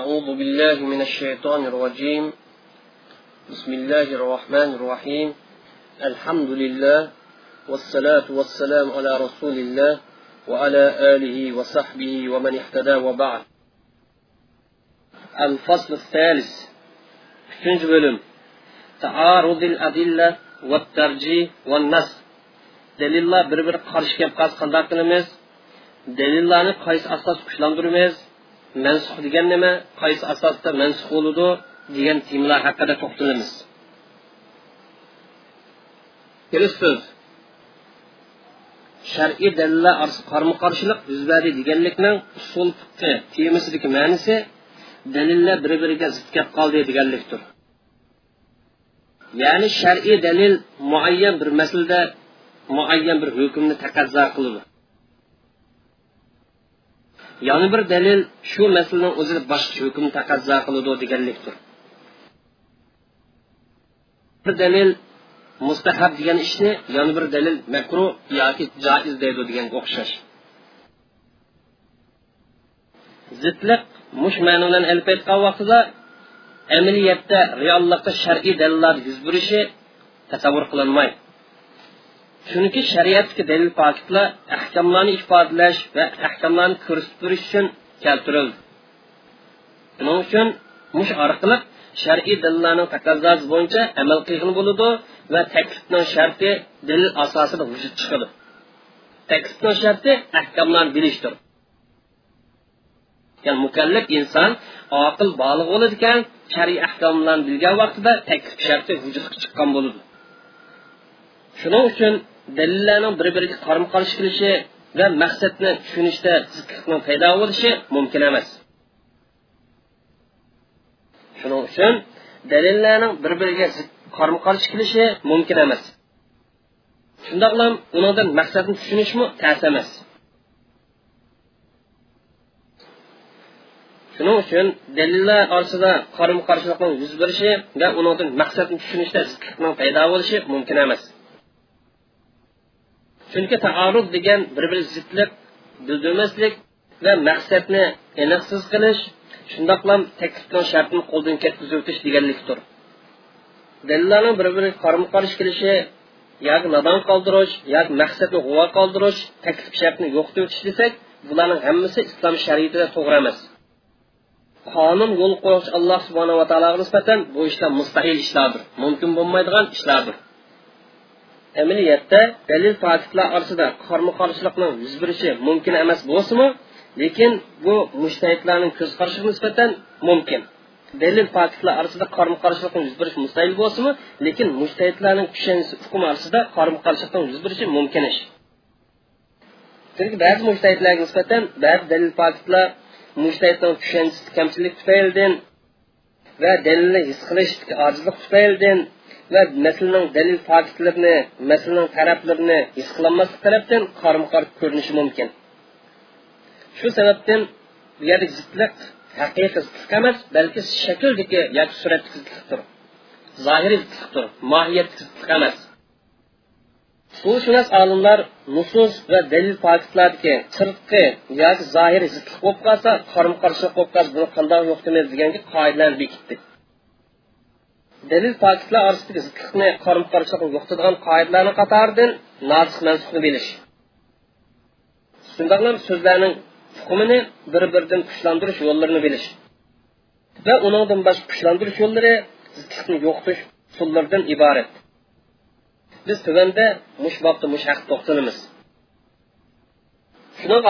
أعوذ بالله من الشيطان الرجيم. بسم الله الرحمن الرحيم. الحمد لله والصلاة والسلام على رسول الله وعلى آله وصحبه ومن اهتدى وبعد. الفصل الثالث üçüncü bölüm تعارض الأدلة والترجيح والنص. dalillar bir biri qarshi kelib qolsa qanday qilamiz. dalillarni qaysi asos kuchlantiramiz mansuh degan nima? Qaysi asosda mansuh bo'ladi degan temalar haqida to'xtalamiz. So'z shar'iy dalillar orasida qarama qarshilik yuz berdi deganlikning usul fiqi temasidagi ma'nosi dalillar bir biriga zid kelib qoldi deganlikdir. Ya'ni shar'iy dalil muayyan bir masalada muayyan bir hukmni taqozo qiladi. Yana bir dalil shu masalaning o'zini boshqa hukm taqozo qiladi deganlikdir. Bir dalil mustahab degan ishni yana bir dalil makruh yoki joiz deydi deganga o'xshash. Zidliq mush ma'nodan ilib aytgan vaqtida amaliyatda reallikda shar'iy dalillar yuz berishi tasavvur qilinmaydi. Chunki shariatga dalil pokitlar ahkamlarni ifodalash va ahkamlarni ko'rsatib uchun keltirildi. Shuning uchun mush orqali shar'iy dalillarning taqozosi bo'yicha amal qilgan bo'ladi va taklifni sharti dalil asosida vujud chiqadi. Taklifning sharti ahkamlarni bilishdir. Ya'ni mukallaf inson oqil bog'liq bo'ladi ekan shariy ahkomlarni bilgan vaqtida taklif sharti vujudga chiqqan bo'ladi. Shuning uchun dalillarning bir biriga qarama qarshi kelishi va maqsadni tushunishda zidlikning paydo bo'lishi mumkin emas. Shuning uchun dalillarning bir biriga qarama qarshi kelishi mumkin emas. Shundoq ham undan maqsadni tushunishmi tas emas. Shuning uchun dalillar orasida qarama qarshilikning yuz berishi va undan maqsadni tushunishda zidlikning paydo bo'lishi mumkin emas. Chunki taarruf degan bir biri zidlik bildirmaslik va maqsadni aniqsiz qilish shundoqlam taklifning shartini qo'ldan ketkazitish deganlikdir. Dalillarni bir biriga qarama qarshi kelishi yoki nodon qoldirish yoki maqsadni g'uvo qoldirish taklif shartni yo'qotib o'tish desak bularning hammasi islom shariatida to'g'ri emas. Qonun yo'l qo'yish alloh subhanava taologa nisbatan bu ishlar mustahil ishlardir mumkin bo'lmaydigan ishlardir. Amaliyatda dalil faktlar orasida qarma qarshilikning yuz berishi mumkin emas bo'lsimi lekin bu mushtahidlarning ko'z qarashiga nisbatan mumkin. Dalil faktlar orasida qarma qarshilikning yuz berishi mustahil bo'lsimi lekin mushtahidlarning tushunchasi hukm orasida qarma qarshilikning yuz berishi mumkin ish. Chunki ba'zi mushtahidlarga nisbatan ba'zi dalil faktlar mushtahidning tushunchasi kamchilik tufaylidan va dalilni his qilish ojizlik tufaylidan va masalaning dalil faktlarini masalaning taraflarini his qilolmaslik tarafdan qarama qarshi ko'rinishi mumkin. Shu sababdan bu yerda zidlik haqiqiy zidlik emas balki shakldagi yoki suratdagi zidlikdir zohiriy zidlikdir mohiyat zidlik emas. Usulshunos olimlar nusus va dalil faktlardagi sirtqi yoki zohiriy zidlik bo'lib qolsa qarama qarshilik bo'lib qolsa buni qanday yo'qtimiz deganga qoidalarni bekitdi. Dalil faktlar orasidagi zidlikni qarama qarshilikni yo'qotadigan qoidalarni qatoridan nosih mansubni bilish. Shundoqlam so'zlarning hukmini bir biridan kuchlantirish yo'llarini bilish. Va uningdan boshqa kuchlantirish yo'llari zidlikni yo'qotish usullaridan iborat. Biz tuvanda mush bobda mush haqda to'xtalamiz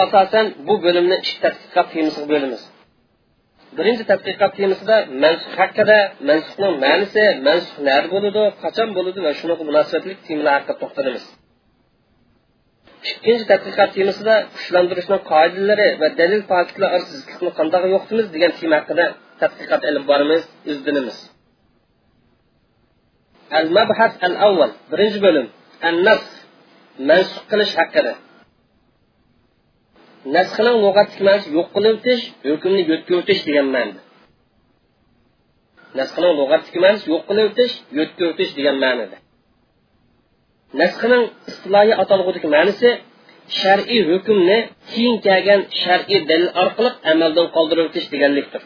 asosan bu bo'limni ikki tadqiqot birinchi tadqiqot temasida mansub haqida mansubning ma'nisi mansub nari bo'ladi qachon bo'ladi va shunaqa munosabatli temalar haqida to'xtalamiz. Ikkinchi tadqiqot temasida kuchlantirishning qoidalari va dalil faktlar orasida qanday yo'qtimiz degan tema haqida tadqiqot ilib boramiz izdanimiz al mabhas al avval birinchi bo'lim. An nas mansub qilish haqida nasxning lug'atlik ma'nosi yo'q qilib o'tish hukmni yo'tga o'tish degan ma'noda. Nasxning lug'atlik ma'nosi yo'q qilib o'tish yo'tga o'tish degan ma'noda. Nasxning istilohiy atalg'udagi ma'nosi shar'iy hukmni keyin kelgan shar'iy dalil orqali amaldan qoldirib o'tish deganlikdir.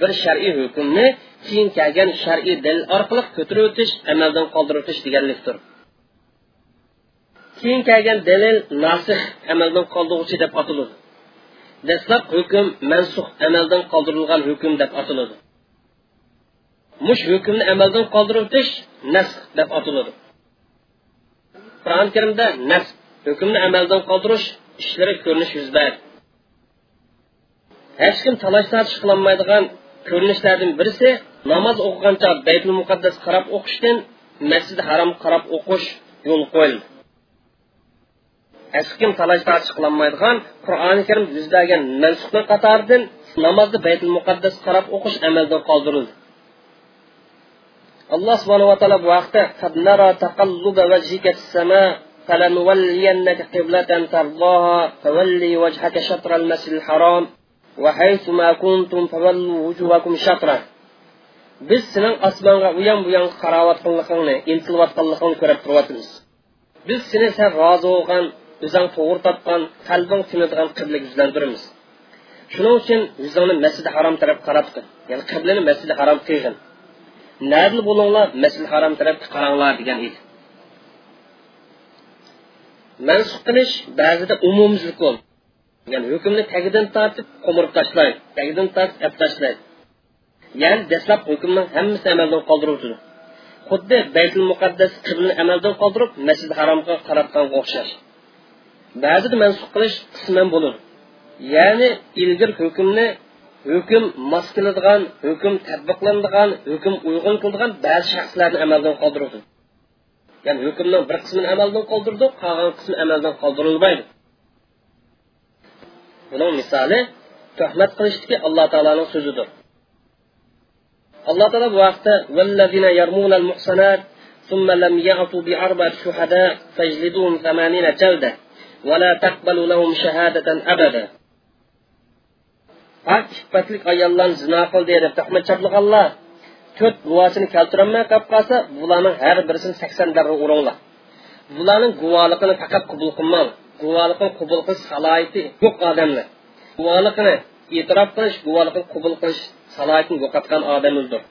Bir shar'iy hukmni keyin kelgan shar'iy dalil orqali ko'tarib o'tish amaldan qoldirib o'tish deganlikdir. Keyin kelgan dalil nasih amaldan qoldiruvchi deb ataladi dastlab hukm mansux amaldan qoldirilgan hukm deb ataladi mush hukmni amaldan qoldirib o'tish nasx deb ataladi qur'oni karimda nas hukmni amaldan qoldirish ishlari ko'rinish yuz berdi hech kim talash tortish qilolmaydigan ko'rinishlardan birisi namoz o'qigancha baytul muqaddas qarab o'qishdan masjidi harom qarab o'qish yo'l qo'yildi. hech kim talash tortish qilolmaydigan qur'oni karim yuz bergan mansuhlar qatoridan namozni baytul muqaddas qarab o'qish amaldan qoldirildi alloh subhanava taolo bu vaqtda فلنولينك قبلة ترضاها فولي وجهك شطر المسجد الحرام وحيث ما كنتم فولوا وجوهكم شطره biz sening osmonga u yon bu yon qarayotganligingni intilayotganligingni ko'rib turyapmiz biz seni sen rozi bo'lgan o'zing to'g'ri topgan qalbing tinadigan qibla yuzlantiramiz shuning uchun yuzingni masjidi harom taraf qaratqin ya'ni qiblani masjidi harom qilgin nadil bo'linglar masjidi harom tarafga qaranglar degan edi. Mansub qilish ba'zida umumizlik bo'ldi. Ya'ni hukmni tagidan tortib qo'mirib tashlaydi tagidan tortib ap tashlaydi. Ya'ni dastlab hukmni hammasi amaldan qoldirib xuddi baytul muqaddas qiblni amaldan qoldirib masjid haromga qaratganga o'xshash. ba'zida mansub qilish qisman bo'ladi ya'ni ilgir hukmni hukm mos keladigan hukm tadbiqlanadigan hukm uyg'un qiladigan ba'zi shaxslarni amaldan qoldiradi ya'ni hukmning bir qismini amaldan qoldirdi qolgan qismi amaldan qoldirilmaydi buning misoli tuhmat qilishdiki alloh taoloning so'zidir alloh taolo bu vaqtda ثم لم يعطوا بأربعة شهداء فاجلدوهم ثمانين جلدة ولا تقبلوا لهم شهادة أبدا pok ifatlik ayollarni zino qildi deb tuhmat chaplaganlar to'rt guvohini keltirolmay qolib qolsa bularning har birisini sakson darra uringlar bularning guvohligini faqat qabul qilmang guvohlikni qabul qilish salohiyati yo'q odamlar guvohlikni e'tirof qilish guvohlikni qabul qilish salohiyatini yo'qotgan odamizdir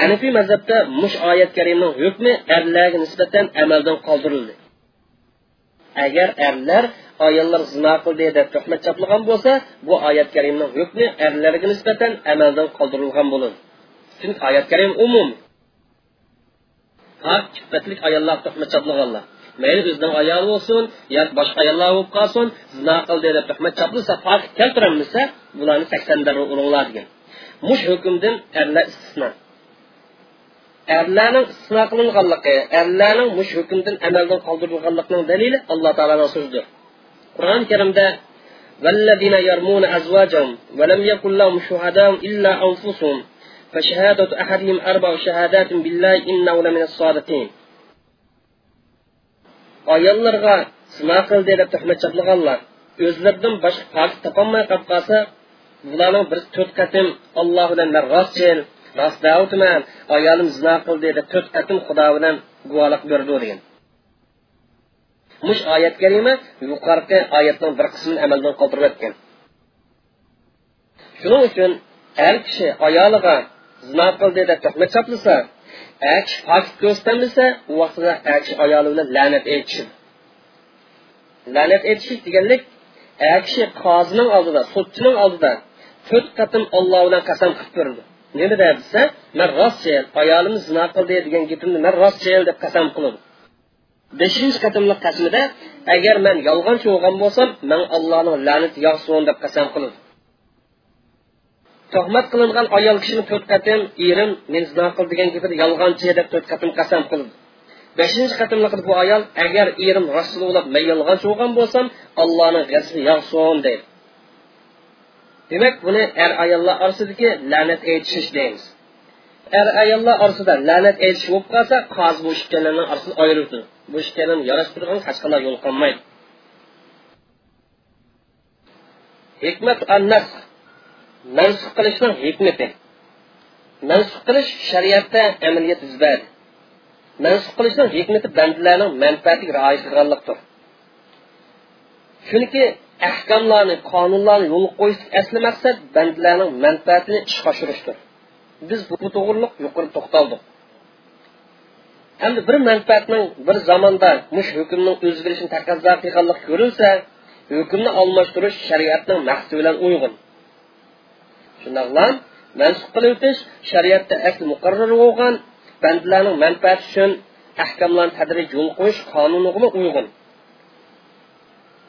hanifiy mazhabda mush oyat karimning hukmi erlarga nisbatan amaldan qoldirildi Agar erlar ayollar zino qildi deb tuhmat chaplagan bo'lsa bu oyat karimning hukmi erlarga nisbatan amaldan qoldirilgan bo'ladi. Chunki oyat karim umum. Pok sifatlik ayollar tuhmat chaplaganlar mayli o'zining ayoli bo'lsin yoki boshqa ayollar bo'lib qolsin zino qildi deb tuhmat chaplasa pok keltiramisa bularni sakson darra urug'lar degan. Mush hukmdan erlar istisno. erlarning istisno qilinganligi erlarning mush hukmdan amaldan qoldirilganligining dalili alloh taoloning so'zidir qur'oni karimda والذين يرمون أزواجهم ولم يكن لهم شهداء إلا أنفسهم فشهادة أحدهم أربع شهادات بالله إنه لمن الصادقين ayollarga sino qildi deb tuhmat chaplaganlar o'zlaridan boshqa pok topolmay qolib qolsa bularning bir to'rt qatim alloh bilan man rostchil rost davtiman ayolim zino qildi deb to'rt qatim xudo bilan guvohlik berdi degan. Mush oyat kalima yuqorqi oyatning bir qismini amaldan qoldirib o'tgan. Shuning uchun har kishi ayoliga zino qildi deb tuhmat chaplasa kishi pok ko'rsatanmasa u vaqtida kishi ayoli bilan la'nat aytishi la'nat aytish deganlik kishi qozining oldida sudchining oldida to'rt qatim olloh bilan qasam qilib ko'rdi. Nima deb desa man rostchil ayolimiz zino qildi degan gapimni man rostchil deb qasam qiladi beshinchi qatimliq qasmida agar man yolg'onchi bo'lgan bo'lsam man allohning la'nati yog'sin deb qasam qiladi tuhmat qilingan ayol kishini to'rt qatim erim men zino qil degan gapida yolg'onchi deb to'rt qatim qasam qildi beshinchi qatimliqida bu ayol agar erim rasululloh man yolg'onchi bo'lgan bo'lsam allohni g'azabi yog'sin deydi. Demak buni er ayollar orasidagi la'nat aytishish deymiz er ayollar orasida la'nat aytish bo'lib qolsa qozi bu ikkalarni orasini ayirib bu ikkalani yarashtirgan qanday yo'l qolmaydi hikmat annas mansub qilishning hikmati mansub qilish shariatda amaliyat yuz berdi mansub qilishning hikmati bandalarning manfaatiga rioya qilganlikdir chunki ahkamlarni qonunlarni yo'l qo'yish asli maqsad bandalarning manfaatini ishga oshirishdir. Biz bu to'g'riliq yuqori to'xtaldik. Endi bir manfaatning bir zamonda mush hukmning o'zgarishini taqozo qilganlik ko'rilsa hukmni almashtirish shariatning maqsadi bilan uyg'un shundoqla mansub qilib o'tish shariatda asli muqarrar bo'lgan manfaati uchun ahkamlarni tadrij yo'l qo'yish qonuniga uyg'un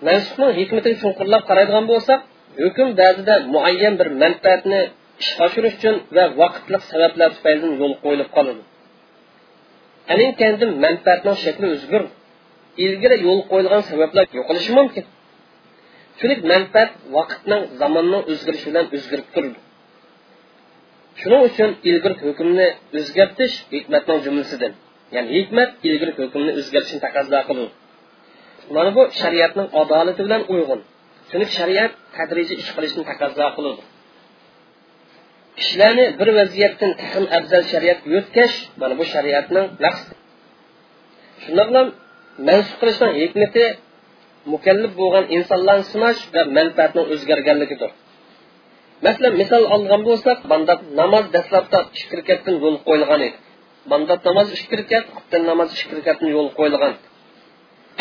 mansubning hikmatini chunqurlab qaraydigan bo'lsak hukm ba'zida muayyan bir manfaatni ishga oshirish uchun va vaqtliq sabablar tufayli yo'l qo'yilib qoladi aning kendim manfaatning shakli o'zgar ilgari yo'l qo'yilgan sabablar yo'qolishi mumkin chunki manfaat vaqtning zamonning o'zgarishi bilan o'zgarib turadi shuning uchun ilgari hukmni o'zgartish hikmatning jumlasidan ya'ni hikmat ilgari hukmni o'zgartishni taqozo qiladi mana bu shariatning adolati bilan uyg'un. Chunki shariat tadrijiy ish qilishni taqozo qiladi kishilarni bir vaziyatdan tahim afzal shariat yo'tkash mana bu shariatning maqsadi shundoq bilan mansub qilishning hikmati mukallif bo'lgan insonlarni sinash va manfaatning o'zgarganligidir. Masalan misol olgan bo'lsak bandab namoz dastlabda ikki rakatdan yo'l qo'yilgan edi. Bandab namoz ikki rakat namoz ikki rakatdan yo'l qo'yilgan.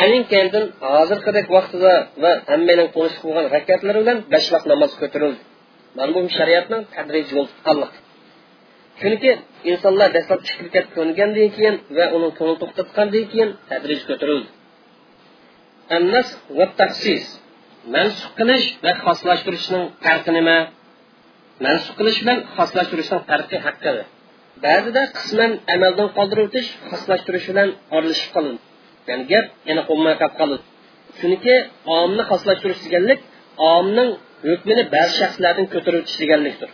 Aning keyin hozirgidek vaqtida va hammaning qo'nish qilgan rakatlari bilan besh vaqt namoz ko'tarildi. Mana bu shariatning tadrij yo'l tutganlik chunki insonlar dastlab ikki rakat ko'ngandan keyin va uni ko'ngil to'xtatgandan keyin tadrij ko'tarildi. Annas va tahsis mansub qilish va xoslashtirishning farqi nima? Mansub qilish bilan xoslashtirishning farqi haqida ba'zida qisman amaldan qoldirib o'tish xoslashtirish bilan oralashib qoladi ya'ni gap yana qolib qoladi chunki omni xoslashtirish deganlik omning hukmini ba'zi shaxslardan ko'tarib o'tish deganlikdir.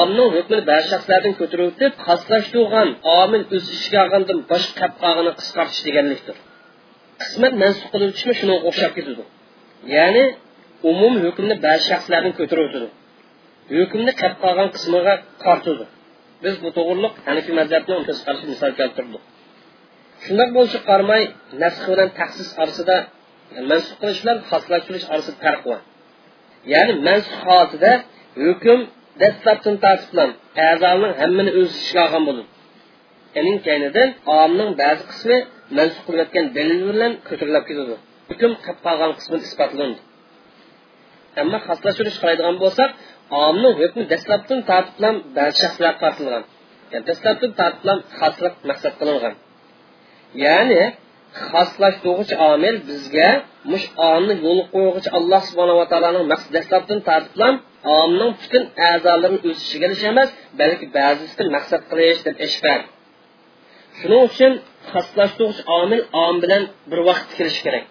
Omning hukmini ba'zi shaxslardan ko'tarib o'tib xoslashtirgan omil o'z ishiga olgandan boshqa qilib qolganini qisqartish deganlikdir. Qismat mansub qilib o'tishmi shunga o'xshab ketadi. Ya'ni umum hukmni ba'zi shaxslardan ko'tarib o'tadi hukmni qolgan qismiga tortadi biz bu to'g'riliq hanifiy mazhabni qarshi misol keltirdik. Shundoq bo'lishiga qaramay nasx bilan tahsis orasida mansub qilish bilan xoslashtirish orasida farq bor. Ya'ni mansub holatida hukm dastlabdan tartiblan a'zoning hammani o'z ishiga olgan bo'ladi uning kaynidan omning ba'zi qismi mansub qilayotgan dalil bilan ko'tarilib ketadi. Hukm qilib qolgan qismi isbotlandi. Ammo xoslashtirish qiladigan bo'lsak omning hukmi dastlabdan tartiblan ba'zi shaxslarga tortilgan. Yani dastlabdan tartiblan xoslik maqsad qilingan. Ya'ni xoslashtiruvchi omil bizga mush omni yo'l qo'yg'ich alloh subhanava taoloning maqsad dastlabdan tortiblan omning butun a'zolarini o'sishiga ichiga emas balki ba'zisini maqsad qilish deb ish bor shuning uchun xoslashtiruvchi omil om bilan bir vaqt kirishi kerak.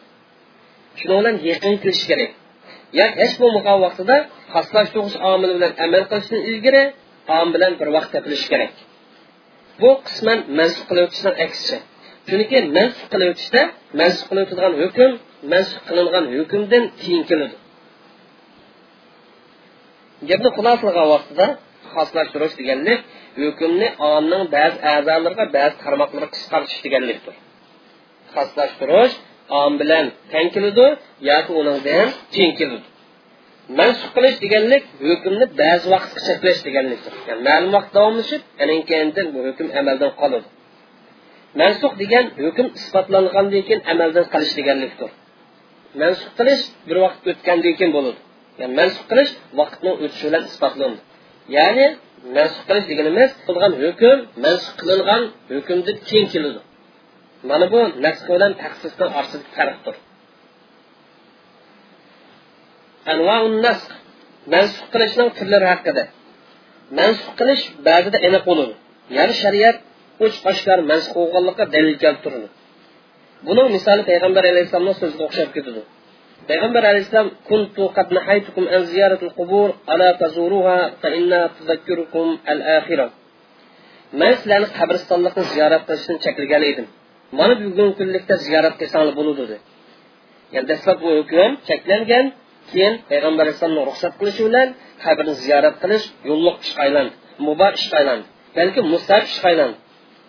Shuning bilan yaqin kirishi kerak. Ya hech bo'lmagan vaqtida xoslashtiruvchi omil bilan amal qilishdan ilgari om bilan bir vaqt topilishi kerak. Bu qisman mansub qilib o'tishdan aksicha chunki mansub qilib o'tishda mansub qilib o'tilgan hukm mansub qilingan hukmdan keyin keladi. Gapni xulosalagan vaqtida xoslashtirish deganlik hukmni omning ba'zi a'zolariga ba'zi tarmoqlarga qisqartish deganlikdir. Xoslashtirish om bilan teng keladi yoki uningdan keyin keladi. Mansub qilish deganlik hukmni ba'zi vaqtga cheklash deganlikdir. Ya'ni ma'lum vaqt davomlashib keyin bu hukm amaldan qoladi. Mansuh degan hukm isbotlangandan keyin amaldan qilish deganlikdir. Mansuh qilish bir vaqt o'tgandan keyin bo'ladi. Ya'ni mansuh qilish vaqtni o'tishi bilan isbotlandi ya'ni mansuh qilish deganimiz qilgan hukm mansuh qilingan hukmdan keyin keladi. Mana bu nasx bilan taqsisni orasidagi farqdir. Anvaun nasx mansub qilishning turlari haqida. Mansuh qilish ba'zida aniq bo'ladi. Ya'ni shariat uch qoshlar mansub bo'lganlikqa dalil keltirildi buning misoli payg'ambar alayhissalomning so'ziga o'xshab ketadi. Payg'ambar alayhissalom kuntu qad nahaytukum an ziyaratil qubur ala tazuruha fa inna tudakkirukum al akhirah man sizlarni qabristonlikni ziyorat qilishdan cheklagan edim. Mana bugungi kunlikda ziyorat qilsanglar bo'ladi dedi. Ya'ni dastlab bu hukm cheklangan keyin payg'ambar alayhissalomni ruxsat qilishi bilan qabrni ziyorat qilish yo'lliq ishga aylandi muboh ishga aylandi. Balki mustahab ishga aylandi.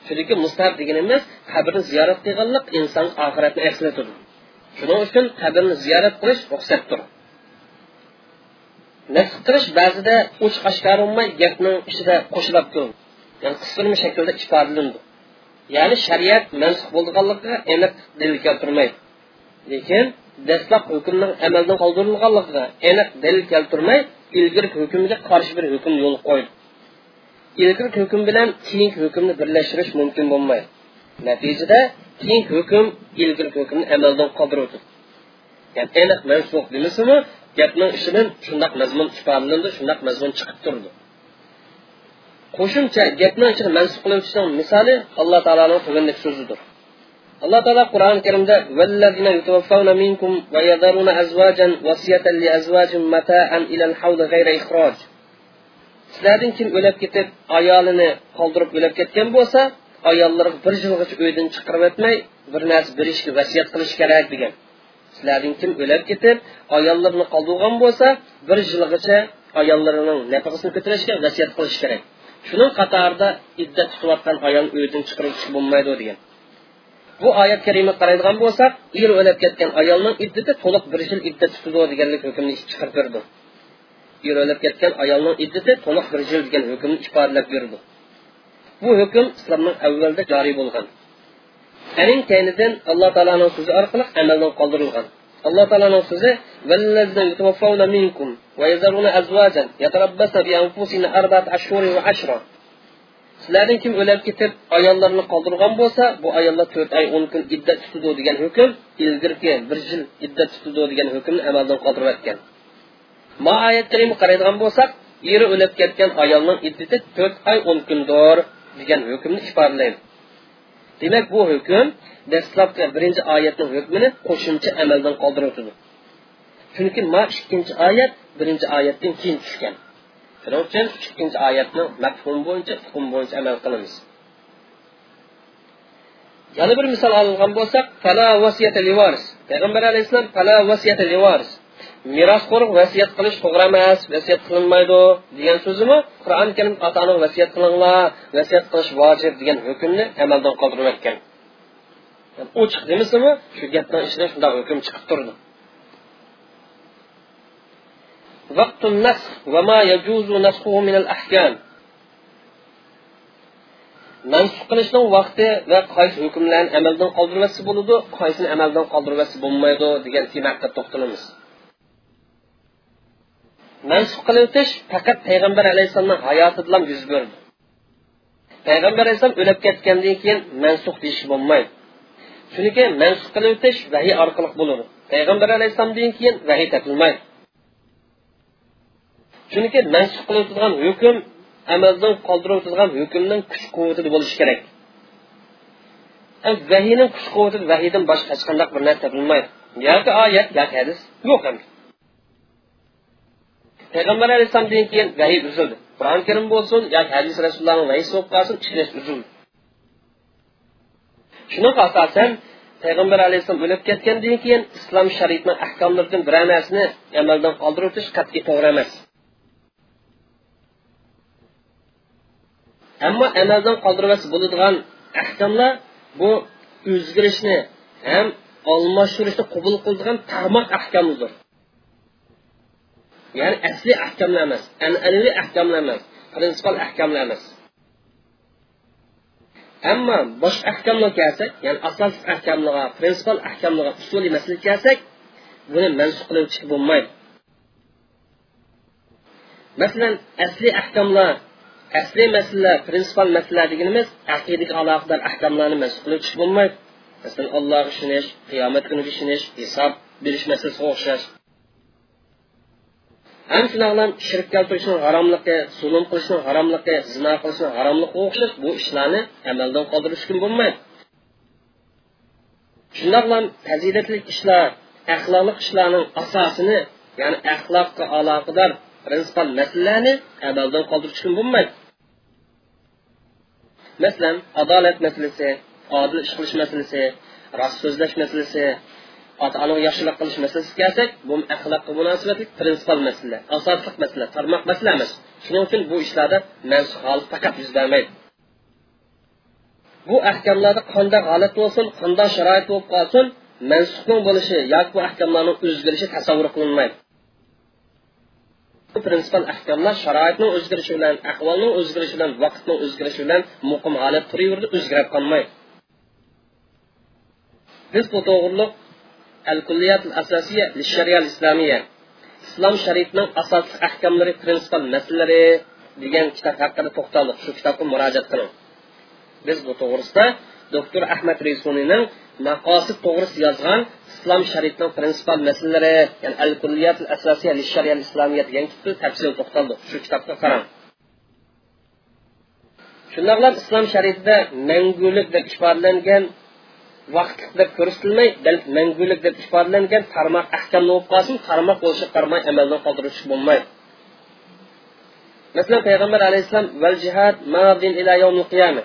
Chunki mustahab deganimiz qabrni ziyorat qilganlik inson oxiratni eslatadi shuning uchun qabrni ziyorat qilish ruxsatdir. Nasib qilish ba'zida uch oshkor bo'lmay gapning ichida qo'shilib ko'rin ya'ni qisqirma shaklda ifodalandi ya'ni shariat mansub bo'lganligiga aniq dalil keltirmaydi. Lekin dastlab hukmning amaldan qoldirilganligiga aniq dalil keltirmay ilgari hukmga qarshi bir hukm yo'l qo'ydi. Ilgari hukm bilan keyingi hukmni birlashtirish mumkin bo'lmaydi. Natijada keyingi hukm ilgari hukmni amaldan qoldirib o'tadi gap aniq mansub demasimi gapning ishidan shundoq mazmun ifodalandi shundoq mazmun chiqib turdi. Qo'shimcha gapni ichini mansub qilib o'tishning misoli alloh taoloning tugandek so'zidir. Alloh taolo qur'oni karimda sizlardan kim o'lib ketib ayolini qoldirib o'lib ketgan bo'lsa ayollarga bir yilgacha uydan chiqarib o'tmay bir narsa berishga vasiyat qilish kerak degan. Sizlardan kim o'lib ketib ayollarini qoldirgan bo'lsa bir yilgacha ayollarining nafaqasini ko'tarishga vasiyat qilish kerak. Shuning qatorida iddat tutayotgan ayol uydan chiqarib bo'lmaydi degan. Bu oyat karima qaraydigan bo'lsak er o'lib ketgan ayolning iddati to'liq bir yil iddat tutadi deganlik hukmni chiqarib berdi. Er ketgan ayolning iddati to'liq bir yil degan hukmni ifodalab berdi. Bu hukm islomning avvalda joriy bo'lgan. Aning kaynidan alloh taoloning so'zi orqali amaldan qoldirilgan. Alloh taoloning so'zi sizlardan kim o'lib ketib ayollarni qoldirgan bo'lsa bu ayollar to'rt oy o'n kun iddat tutadi degan hukm ilgirki bir yil iddat tutadi degan hukmni amaldan qoldirib o'tgan ma oyat karimga qaraydigan bo'lsak eri o'lib ketgan ayolning iddati to'rt oy o'n kundir degan hukmni ifodalaydi demak bu hukm dastlabki birinchi oyatning hukmini qo'shimcha amaldan qoldirib o'tadi chunki ma ikkinchi oyat birinchi oyatdan keyin tushgan. Shuning uchun ikkinchi oyatni mafhum bo'yicha hukm bo'yicha amal qilamiz. Yana bir misol olgan bo'lsak fala vasiyata livaris payg'ambar alayhissalom fala vasiyata livaris merosxo'rga vasiyat qilish to'g'ri emas vasiyat qilinmaydi degan so'zimi qur'oni karim ota ona vasiyat qilinglar vasiyat qilish vojib degan hukmni amaldan qoldirib o'tgan ochiq demasimi shu gapdan ichidan shunday hukm chiqib turdi وقت النسخ وما يجوز نسخه من الأحكام mansub qilishning vaqti va qaysi hukmlarni amaldan qoldirvasi bo'ladi qaysini amaldan qoldirvasi bo'lmaydi degan temaga to'xtalamiz Mansub qilib faqat payg'ambar alayhissalomning hayoti bilan yuz berdi payg'ambar alayhissalom o'lib ketgandan keyin mansub deyish bo'lmaydi. Chunki mansub qilib o'tish vahiy orqali bo'ladi. Payg'ambar alayhissalomdan keyin vahiy topilmaydi. Chunki mansub qilib o'tilgan hukm amaldan qoldirib hukmning kuch quvvati bo'lishi kerak. Vahiyning kuch quvvati vahiydan boshqa hech qanday bir narsa topilmaydi. Yoki oyat yoki hadis yo'q ham. Payg'ambar alayhissalomdan keyin vahiy uzildi qur'oni karim bo'lsin yoki hadis rasulullohni vahiysi bo'lib qolsin ishlash uzildi shunaqa asosan payg'ambar alayhissalom o'lib ketgandan keyin islom shariatni ahkomlaridan bir narsani amaldan qoldirib o'tish qat'iy to'g'ri emas ammo amaldan qoldirvasi bo'ladigan ahkomlar bu o'zgarishni ham almashtirishni ya'ni asli ahkamlar emas an'anaviy ahkamlar emas prinsipal ahkamlar emas. Ammo boshqa ahkamlar kelsak ya'ni asosiy ahkamlarga prinsipal ahkamlarga usuliy masala kelsak buni mansub qilib chiqib bo'lmaydi. Masalan asli ahkamlar asli masalalar prinsipal masalalar deganimiz aqidaga aloqador ahkamlarni mansub qilib chiqib bo'lmaydi. Masalan allohga ishonish qiyomat kuniga ishonish hisob berish masalasiga o'xshash. Ham shunaqa shirk keltirishning haromligi zulm qilishning haromligi zino qilishning haromligiga o'xshash bu ishlarni amaldan qoldirish mumkin bo'lmaydi shundoq bilan fazilatli ishlar axloqli ishlarning asosini ya'ni axloqqa aloqador prinsipal masalalarni amaldan qoldirish mumkin bo'lmaydi masalan adolat masalasi odil ish qilish masalasi rost so'zlash masalasi ota onaga yaxshilik qilish masalasiga kelsak bu axloqqa munosabatli prinsipal masala asosli masala tarmoq masala emas shuning uchun bu ishlarda mansub holat faqat yuz bermaydi. Bu ahkamlarda qanday holat bo'lsin qanday sharoit bo'lib qolsin mansubning bo'lishi yoki bu ahkomlarning o'zgarishi tasavvur qilinmaydi. Prinsipal ahkamlar sharoitning o'zgarishi bilan ahvolning o'zgarishi bilan vaqtning o'zgarishi bilan muqim holat turaverdi o'zgarib qolmaydi. Biz bu to'g'riliq al الأساسية للشريعة الإسلامية islomiya islom shariatining asosli ahkomlari prinsipal masalalari degan kitob haqida to'xtaldik shu kitobga murojaat qiling. Biz bu to'g'risida doktor ahmad resuniyning maqosid to'g'risida yozgan islom shariatining prinsipal masalalari ya'ni al kulliyat asosiya shariat islomiya degan kitobda tafsil to'xtaldik shu kitobga qarang. Shundoqla islom shariatida mangulik deb ifodalangan vaqtliq deb ko'rsatilmay balki mangulik deb ifodalangan tarmoq ahkamni bo'lib qolsin tarmoq bo'lishi qaramay amaldan qoldirish bo'lmaydi. Masalan payg'ambar alayhissalom val jihad madin ila yawmil qiyamah.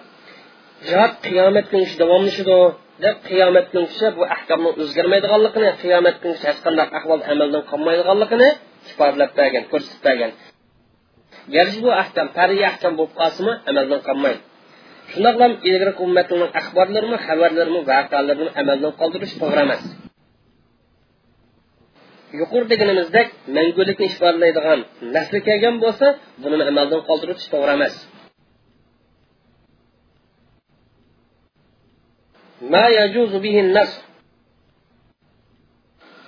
Jihod qiyomat kunigacha davomlashadi deb qiyomat kunigacha bu ahkomni o'zgarmaydiganligini qiyomat kunigacha hech qanday ahvol amaldan qolmaydiganligini ifodalab bergan ko'rsatib bergan. Garchi bu ahkam fariy ahkam bo'lib qolsinmi shundoq ham ilgari ummatning axborlarini xabarlarini voqealarini amaldan qoldirish to'g'ri emas. Yuqori deganimizdek mangulikni ifodalaydigan nasli kelgan bo'lsa buni amaldan qoldirish to'g'ri emas. Ma bihi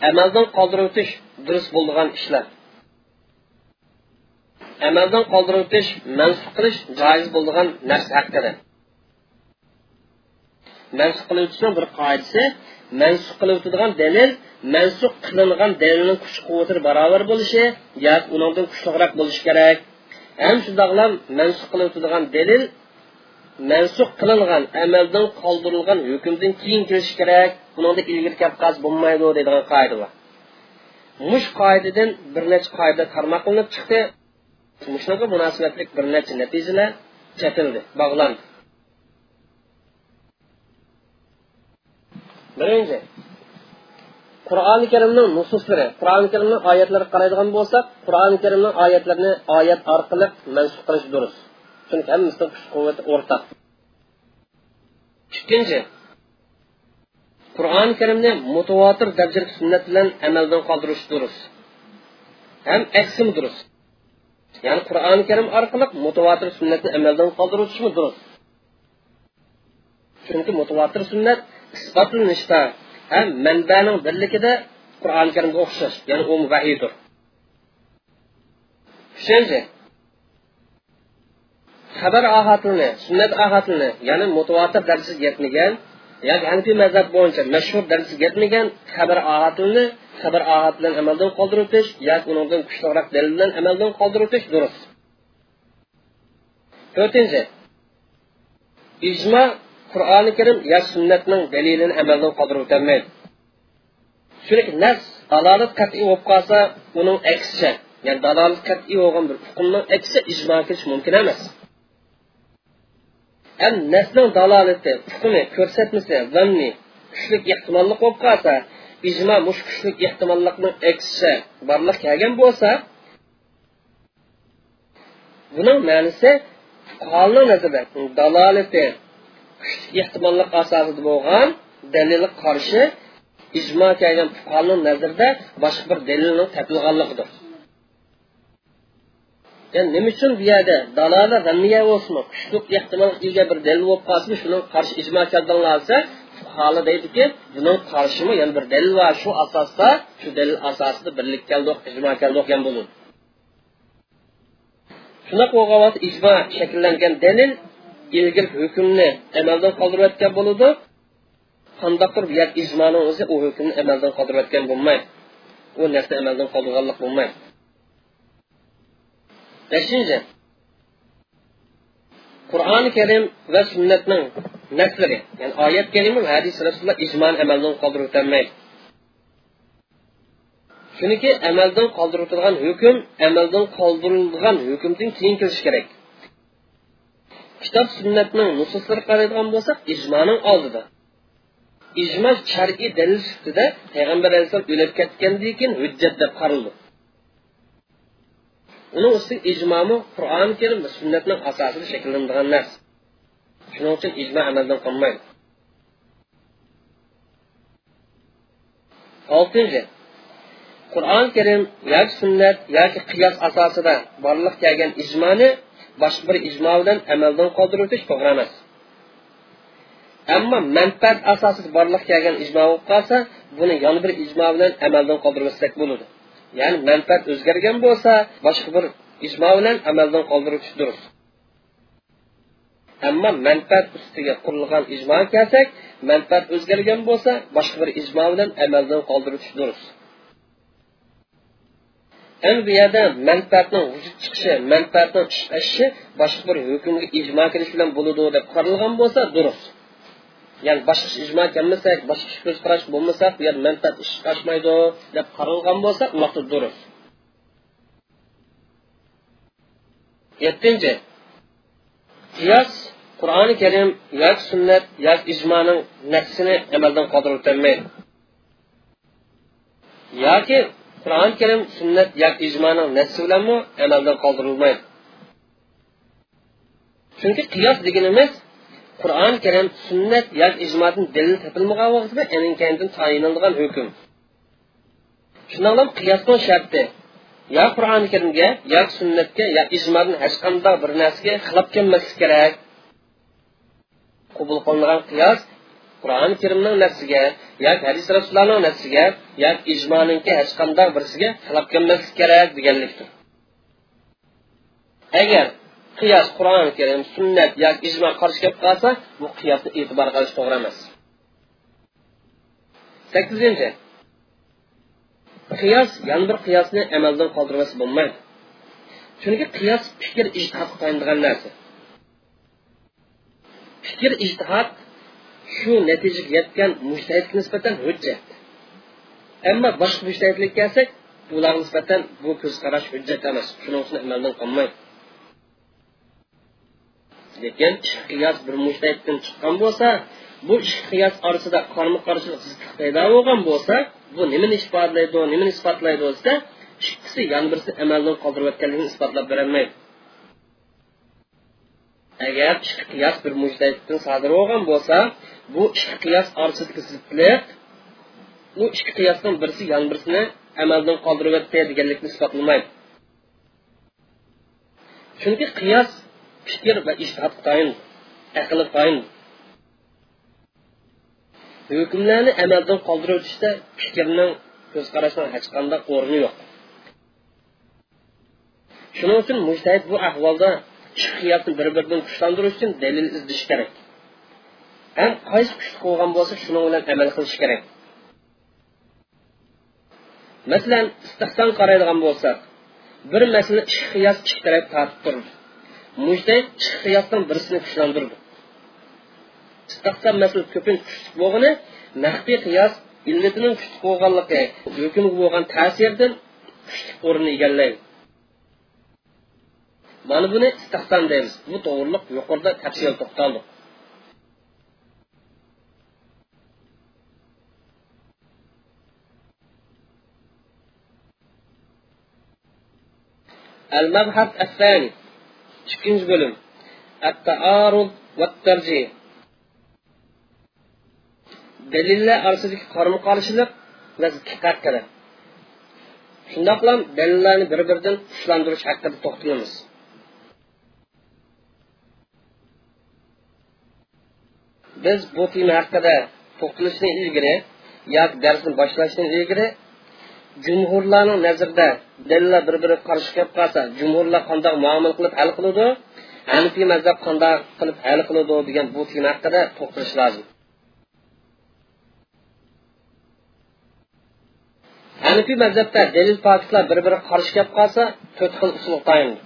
amaldan qoldirish durust bo'lgan ishlar. Amaldan qoldirish mansub qilish joiz bo'lgan narsa haqida. Mansub qiluvchisini bir qoidasi mansub qilib dalil mansub qilingan dalilning kuch quvvati barobar bo'lishi yoki undan kuchliroq bo'lishi kerak. Ham shundoqlam mansub qilib dalil mansub qilingan amaldan qoldirilgan hukmdan keyin kelishi kerak. Buningda ilgari kelib bo'lmaydi deydigan qoida bor. Mush qoidadan bir necha qoida tarmoq qilinib chiqdi. Shunaqa munosabatlik bir necha natijalar chatildi bog'landi. Birinchi qur'oni karimning nususlari qur'oni karimning oyatlariga qaraydigan bo'lsak qur'oni karimning oyatlarini oyat orqali mansub qilish durust. Chunki hammasida kuch quvvati o'rtaq ikkinchi qur'oni karimni mutavotir darajada sunnat bilan amaldan qoldirish durust. Ham aksim durust. Ya'ni qur'oni karim orqali mutavotir sunnatni amaldan qoldirishmi durust. Chunki mutavotir sunnat isbotlanishda ham manbaning birligida qur'oni karimga o'xshash ya'ni u vahiydir uchinchi xabar ohatini sunnat ohatini ya'ni mutavotir darajasiga yetmagan yoki hanfiy mazhab bo'yicha mashhur darajasiga yetmagan xabar ohatini xabar ohat bilan amaldan qoldirib o'tish yoki undan kuchliroq dalil bilan amaldan qoldirib o'tish durust. To'rtinchi. Ijmo qur'oni karim yo sunnatning dalilini amaldan qoldirib o'tolmaydi chunki nas dalolat qat'iy bo'lib qolsa uning aksicha ya'ni dalolat qat'iy bo'lgan bir hukmning aksicha ijmo qilish mumkin emas. Ham nasning dalolati hukmi ko'rsatmasi vanni kuchli ehtimolli bo'lib qolsa ijmo mush kuchli ehtimollikning aksicha borliq kelgan bo'lsa buning ma'nisi fuqaroning nazarda dalolati ehtimollik asosida bo'lgan dalil qarshi ijmo kelgan fuqaroning nazarida boshqa bir dalilni topilganligidir. Yani nima uchun bu yerda dalola g'ammiya bo'lsin kuchli ehtimol ega bir dalil bo'lib qolsin shuni qarshi ijmo kelganlarsa fuqaro deydiki buni qarshimi yana bir dalil va shu asosda shu dalil asosida birlik keldi ijmo keldi degan bo'ladi. Shunaqa bo'lgan ijmo shakllangan dalil ilgir hukmni amaldan qoldirayotgan bo'ladi qandaqdir bir ijmoni o'zi u hukmni amaldan qoldirayotgan bo'lmaydi u narsa amaldan qoldirganlik bo'lmaydi beshinchi qur'oni karim va sunnatning naslari ya'ni oyat kalima va hadis rasululloh ijmoni amaldan qoldirib o'tolmaydi chunki amaldan qoldirib o'tilgan hukm amaldan qoldirilgan hukmdan keyin kelishi kerak. Kitob sunnatning nususlariga qaraydigan bo'lsak ijmoning oldida. Ijmo shar'iy dalil sifatida payg'ambar alayhissalom o'lib ketgandan keyin hujjat deb qaraldi. Uni ustiga ijmomi qur'oni karim va sunnatning asosida shakllanadigan narsa. Shuning uchun ijmo amaldan qolmaydi. Oltinchi. Qur'oni karim yoki sunnat yoki qiyos asosida borliq kelgan ijmoni boshqa bir ijmo bilan amaldan qoldirib o'tish to'g'ri emas. Ammo manfaat asosida borliq kelgan ijmo bo'lib qolsa buni yana bir ijmo bilan amaldan qoldirmasak bo'ladi. Ya'ni manfaat o'zgargan bo'lsa boshqa bir ijmo bilan amaldan qoldirish durust. Ammo manfaat ustiga qurilgan ijmo kelsak manfaat o'zgargan bo'lsa boshqa bir ijmo bilan amaldan qoldirish durust. Endi bu yerda manfaatning vujud chiqishi manfaatning chiqashi boshqa bir hukmga ijmo kirish bilan bo'ladi deb qaralgan bo'lsa durust. Ya'ni boshqa ijmo kelmasak boshqa ko'z qarash bo'lmasa bu yer manfaat ish chiqashmaydi deb qaralgan bo'lsa u vaqtda durust. Yettinchi. Qiyos qur'oni karim yoki sunnat yoki ijmoning nafsini amaldan qoldirib o'tolmaydi. Yoki qur'oni karim sunnat yoki ijmoning nafsi bilanmi amaldan qoldirilmaydi chunki qiyos deganimiz qur'oni karim sunnat yoki ijmodan dalil topilmagan hukm shundoq qiyosning sharti yo qur'oni karimga yo sunnatga yo ijmodan hech qanday bir narsaga xilof kelmaslik kerak qilingan qiyos qur'oni karimning nafsiga yoki hadis rasulullohning nafsiga yoki ijmoninki hech qanday birisiga talab kelmaslik kerak deganlikdir. Agar qiyos qur'oni karim sunnat yoki ijmo qarshi kelib qolsa bu qiyosni e'tibor qilish to'g'ri emas. Sakkizinchi. Qiyos yana bir qiyosni amaldan qoldirmasa bo'lmaydi. Chunki qiyos fikr ijtihod qo'yilgan narsa. Fikr ijtihod shu natijaga yetgan mushtahidga nisbatan hujjat. Ammo boshqa mushtahidlarga kelsak ularga nisbatan bu ko'zqarash hujjat emas. Shuning uchun amaldan qolmaydi. Lekin qiyos bir mushtahiddan chiqqan bo'lsa bu ikki qiyos orasida qarama qarshilik paydo bo'lgan bo'lsa bu nimani ifodalaydi nimani isbotlaydi desa ikkisi yon birisi amaldan qoldirayotganligini isbotlab berolmaydi. Agar qiyos bir mujtahiddan sodir bo'lgan bo'lsa bu ikki qiyos orasidagi zidlik u ikki qiyosdan birisi yana birisini amaldan qoldiryapti deganlikni isbotlamaydi. Chunki qiyos fikr va ishtihod tayin aqli tayin hukmlarni amaldan qoldirib o'tishda fikrning ko'z qarashning hech qanday o'rni yo'q. Shuning uchun mujtahid bu ahvolda qiyosni bir biridan kuchlantirish uchun dalil izlash kerak. Ham qaysi kuchli bo'lgan bo'lsa shuning bilan amal qilish kerak masalan istihson qaraydigan bo'lsak bir masala ikki qiyos ikki taraf tortib turdi mujtahid birisini kuchlantirdi istihson masala ko'pincha kuchli bo'lgani maxfiy qiyos illatining kuchli bo'lganligi bo'lgan ta'sirdan kuchli o'rni egallaydi mana buni istihson deymiz bu to'g'riliq yuqorida tafsil المبحث الثاني ikkinchi bo'lim التعارض والترجيح dalillar orasidagi qarama qarshilik va haqida shundoq bilan dalillarni bir biridan ushlantirish haqida to'xtalamiz biz bu tema haqida to'xtalishdan ilgari yoki darsni boshlashdan ilgari jumhurlarning nazarida dalillar bir biriga qarshi kelib qolsa jumhurlar qandoq muomala qilib hal qiladi hanifiy mazhab qandoq qilib hal qiladi degan bu tema haqida to'xtalish lozim. Hanifiy mazhabda dalil pokitlar bir biriga qarshi kelib qolsa to'rt xil usul tayinli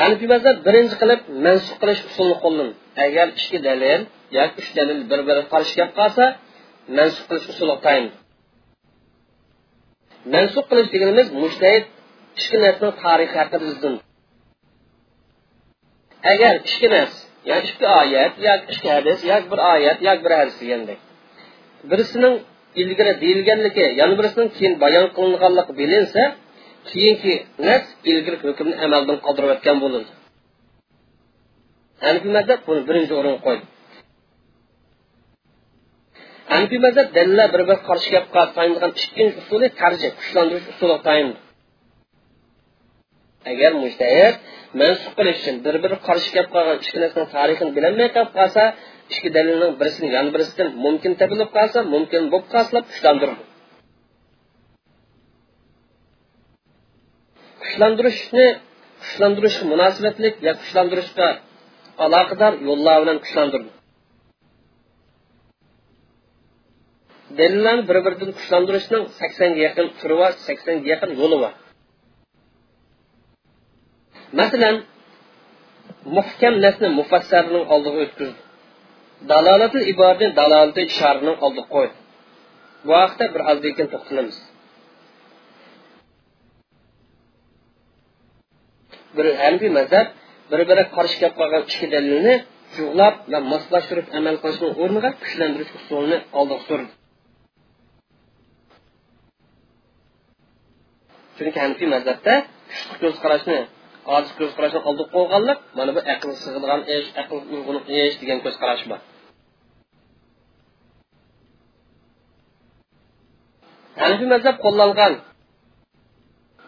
hanifiy birinchi qilib mansub qilish usulini qo'llandi agar ikki dalil yoki uch dalil bir biriga qarshi kelib qolsa mansub qilish usuli tayin mansub qilish deganimiz mushtahid ichki narsaning tarixi haqida izdan agar ichki narsa ya'ni ikki oyat yoki ikki hadis yoki bir oyat yoki bir hadis degandek birisining ilgari deyilganligi yana birisining keyin bayon qilinganligi bilinsa keyingi nas ilgari hukmni amaldan qoldirib o'tgan bo'ladi hanifiy mazhab buni birinchi o'ringa qo'ydi. Hanfiy mazhab dalillar bir bir qarshi gapga tayinlagan ikkinchi usuli tarji kuchlantirish usuli tayinli agar mujtahid mansub qilish uchun bir biri qarshi gap qolgan ikki narsani tarixini bilolmay qolib qolsa ikki dalilning birisini yana birisidan mumkin topilib qolsa mumkin bo'lib qolsa kuchlantirdi kuchlantirishni kuchlantirishga munosabatlik yo kuchlantirishga aloqador yo'llar bilan kuchlantirdi dalillarni bir biridan kuchlantirishning saksonga yaqin turi bor saksonga yaqin yo'li bor. Masalan muhkam nasni mufassarning oldiga o'tkazdi. Dalolatul iboratni dalolatul ishoraning oldiga qo'ydi. Bu haqda bir ozdan keyin to'xtalamiz. Bir hanfiy mazhab bir biriga qarshi kelib qolgan ikki dalilni jug'lab va moslashtirib amal qilishni o'rniga kuchlantirish usulini oldiga surdi chunki hanfiy mazhabda kuchli ko'z qarashni ojiz ko'z qarashni oldiga qo'yganlik mana bu aql sig'ilgan ish aql uyg'un ish degan ko'z qarash bor. Hanifiy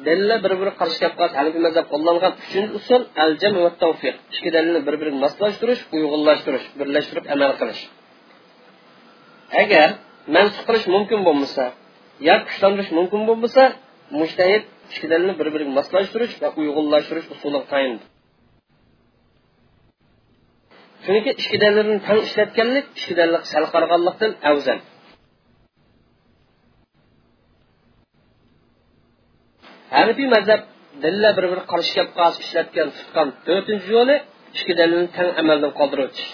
dalillar bir biriga qarshi kelib hanifiy mazhab qo'llangan uchinchi usul al jam va tavfiq ikki dalilni bir biriga moslashtirish uyg'unlashtirish birlashtirib amal qilish agar mansub qilish mumkin bo'lmasa yo kuchlantirish mumkin bo'lmasa mushtahid ikki dalilni bir biriga moslashtirish va uyg'unlashtirish usuli chunki ikki dalilni afzal hanifiy mazhab dalillar bir biri qarshi kelib qolsa ishlatgan tutgan to'rtinchi yo'li ikki dalilni tang amaldan qoldirib o'tish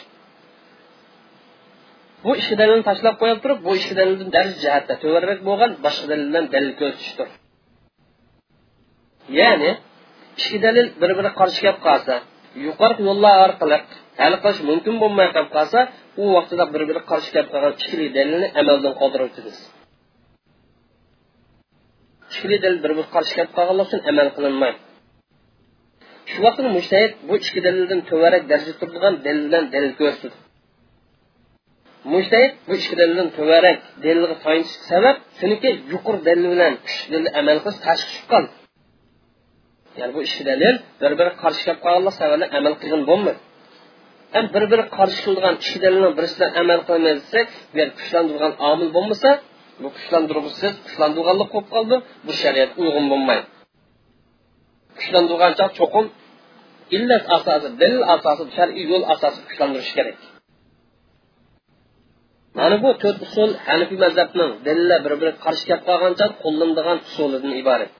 bu ikki dalilni tashlab qo'yib turib bu ikki dalildan dars jihatda to'g'riroq bo'lgan boshqa dalildan dalil ko'rsatishdir. Ya'ni ikki dalil bir biri qarshi kelib qolsa yuqori yo'llar orqali hal qilish mumkin bo'lmay qolib qolsa u vaqtida bir biri qarshi kelib qolgan ikkili dalilni amaldan qoldirib ikkili dalil bir bir qarshi kelib qolganlik uchun amal qilinmaydi. Shu vaqtda mushtahid bu ikki dalildan to'varak darajada turadigan dalildan dalil ko'rsatdi. Mushtahid bu ikki dalildan to'varak dalilga tayinish sabab chunki yuqori dalil bilan dalil amal qilish tashqi chiqqan ya'ni bu ikki dalil bir biri qarshi kelib qolganlik sababli amal qilgan bo'lmaydi. Ham bir biri qarshi qilgan ikki dalilning birisidan amal omil bo'lmasa bu kuchlantirg'isiz kuchlantirganlik bo'lib qoldi. Bu shariat uyg'un bo'lmaydi. Kuchlantirgancha cho'qim illat asosi dalil asosi shar'iy yo'l asosida kuchlantirish kerak. Mana bu to'rt usul hanifiy mazhabning dalillar bir biriga qarshi kelib qolgancha qo'llanadigan usulidan iborat.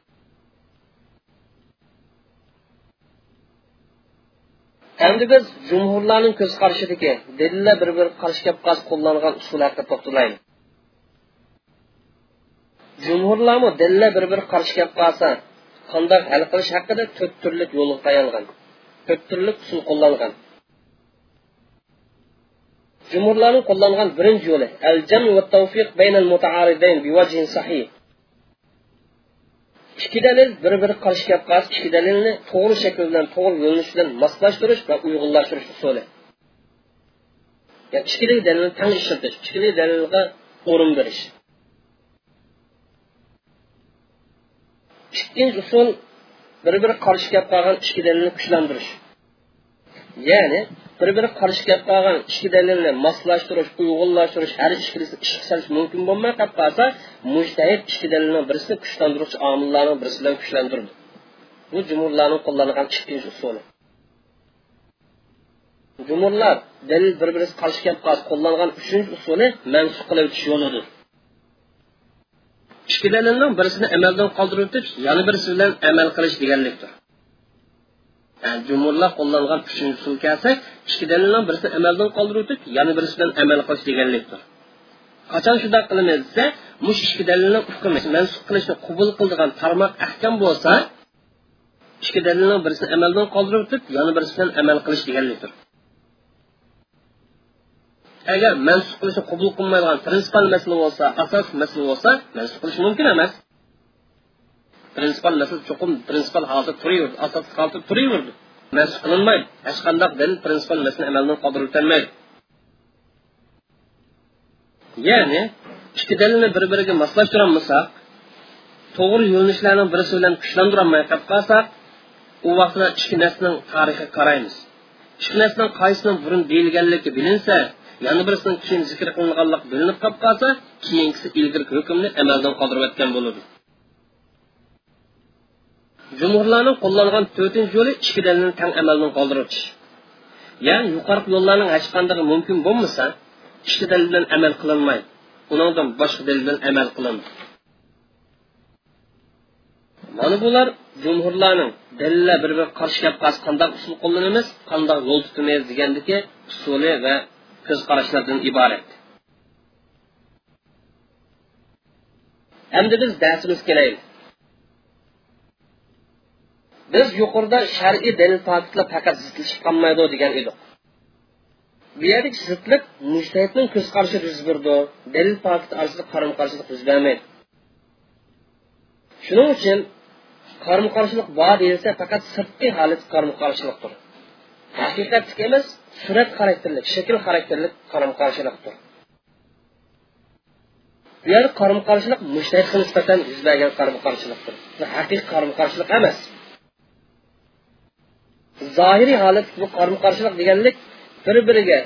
Endi biz jumhurlarning ko'z qarashidagi bir biriga qarshi kelib qolsa usul jumhurlarmi dalillar bir biri qarshi kelib qolsa qandoq hal qilish haqida to'rt turli yo'l tayangan to'rt turli usul qo'llangan. Jumhurlarning qo'llangan birinchi yo'li al jam va tavfiq baynal mutaaridayn biwajhin sahih. Ikki dalil bir biri qarshi kelib ikki dalilni to'g'ri shakl bilan to'g'ri yo'linish moslashtirish va uyg'unlashtirish usuli. Yani ikkili dalilni o'rin berish. Ikkinchi usul bir biri qarshi kelib qolgan ikki dalilni kuchlantirish. Ya'ni bir biri qarshi kelib qolgan ikki dalilni moslashtirish uyg'unlashtirish har ikkilisi ishga qilish mumkin bo'lmay qolib qolsa mujtahid ichki dalilni birisini kuchlantiruvchi omillarning birisi bilan kuchlantirdi. Bu jumurlarni qo'llangan ikkinchi usuli. Jumurlar dalil bir birisi qarshi kelib qolsa qo'llangan uchinchi usuli mansub qilib o'tish yo'lidir. Ikki birisini amaldan qoldirib o'tib yana birisi bilan amal qilish deganlikdir. Yani jumurlar qo'llangan uchinchi usul kelsak ikki birisini amaldan qoldirib o'tib yana birisi bilan amal qilish deganlikdir. Qachon shunday qilamiz desa mush ikki dalilni hukmi mansub qilishni qabul qildigan tarmoq ahkam bo'lsa ikki dalilning birisini amaldan qoldirib o'tib yana birisi bilan amal qilish deganlikdir. Agar mansub qilishni qabul qilmaydigan prinsipal masala bo'lsa asos masala bo'lsa mansub qilish mumkin emas. Prinsipal masala cho'qim prinsipal holatda turaverdi asos holatda turaverdi. Mansub qilinmaydi. Hech qanday dalil prinsipal masalani amaldan qoldirib o'tolmaydi. Ya'ni ikki dalilni bir biriga moslashtirolmasak to'g'ri yo'linishlarning birisi bilan kuchlantirolmay qolib qolsak u vaqtda ikki narsaning tarixiga qaraymiz. Ikki narsaning qaysining burun deyilganligi bilinsa yana birisini keyin zikr qilinganlik bilinib qolib qolsa keyingisi ilgirki hukmni amaldan qoldirib o'tgan bo'ladi jumhurlarning qo'llangan to'rtinchi yo'li ikki dalilni tang amaldan qoldirish ya'ni yuqorqi yo'llarning hech qanday mumkin bo'lmasa ichki dalil bilan amal qilinmaydi. Undan boshqa dalil bilan amal qilindi. Mana bular jumhurlarning dalillar bir biriga qarshi kelib qolsa qanday usul qo'llanamiz qanday yo'l tutamiz degandagi usuli va ko'z qarashlardan iborat endi biz darsimiz kelaylik biz yuqorida shar'iy dalil tokidlar faqat zidlashib qolmaydi degan edik bu yerdagi zidlik mushtahidning ko'z qarashi yuz berdi dalil tokid orasida qaram qarshilik yuz bermaydi shuning uchun qarama qarshilik bor deyilsa faqat qarama haqiqatlik emas surat xarakterlik shakl xarakterlik qarama qarshilikdir bu yer qarama qarshilik mushtahidga nisbatan yuz bergan qarama qarshilikdir haqiqiy qarama qarshilik emas. Zohiriy holat bu qarama qarshilik deganlik bir biriga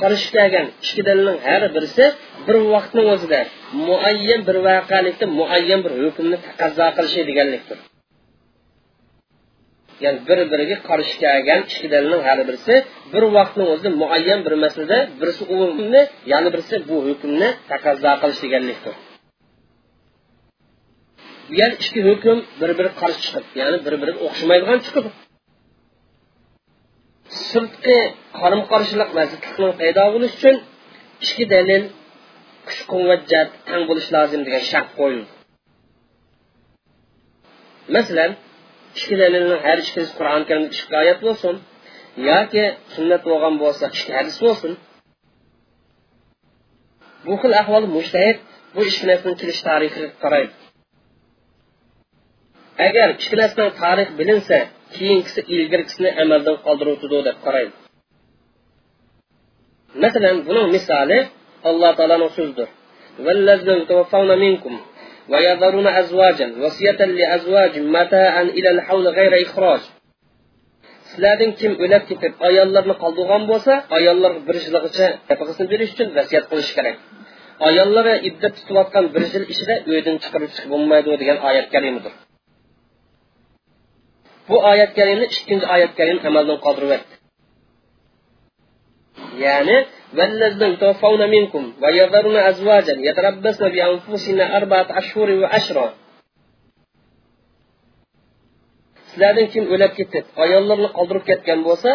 qarshi kelgan ikki dalilning har birisi bir vaqtni o'zida muayyan bir voqelikda muayyan bir hukmni taqozo qilishi deganlikdir. Ya'ni bir biriga qarshi kelgan kishilarning dalilning har birisi bir vaqtni o'zida muayyan bir masalada birisi u hukmni yana birisi bu hukmni taqozo qilish deganlikdir. Bu yer ikki hukm bir biri qarshi chiqib ya'ni bir biriga o'xshamaydigan chiqib. Sirtqi qarim qarshilik vazitlikning paydo bo'lishi uchun ichki dalil kuch quvvat jat tang bo'lishi lozim degan shart qo'yildi. Masalan ikki har ikkisi qur'oni karimda ikki oyat bo'lsin yoki sunnat bo'lgan bo'lsa ikki hadis bo'lsin. Bu xil ahvol mushtahid bu ikki narsani kelish tarixiga qaraydi agar ikki tarix bilinsa keyingisi ilgirgisini amaldan qoldiruvdi deb qaraydi masalan buning misoli alloh taoloning so'zidir. ويذرون أزواجا وصية لأزواج متاعا إلى الحول غير إخراج sizlardan kim o'lab ketib ayollarni qoldirgan bo'lsa ayollarga bir yilgacha nafaqasini berish uchun vasiyat qilish kerak ayollar iddat tutayotgan bir yil ichida uydan chiqarib chiqib bo'lmaydi degan oyat kalimidir bu oyat kalimni ikkinchi oyat kalim amaldan qoldiryapti ya'ni والذين يتوفون منكم ويذرون أزواجا يتربصن بأنفسهن أربعة أشهر وعشرا sizlardan kim o'lab ketib ayollarni qoldirib ketgan bo'lsa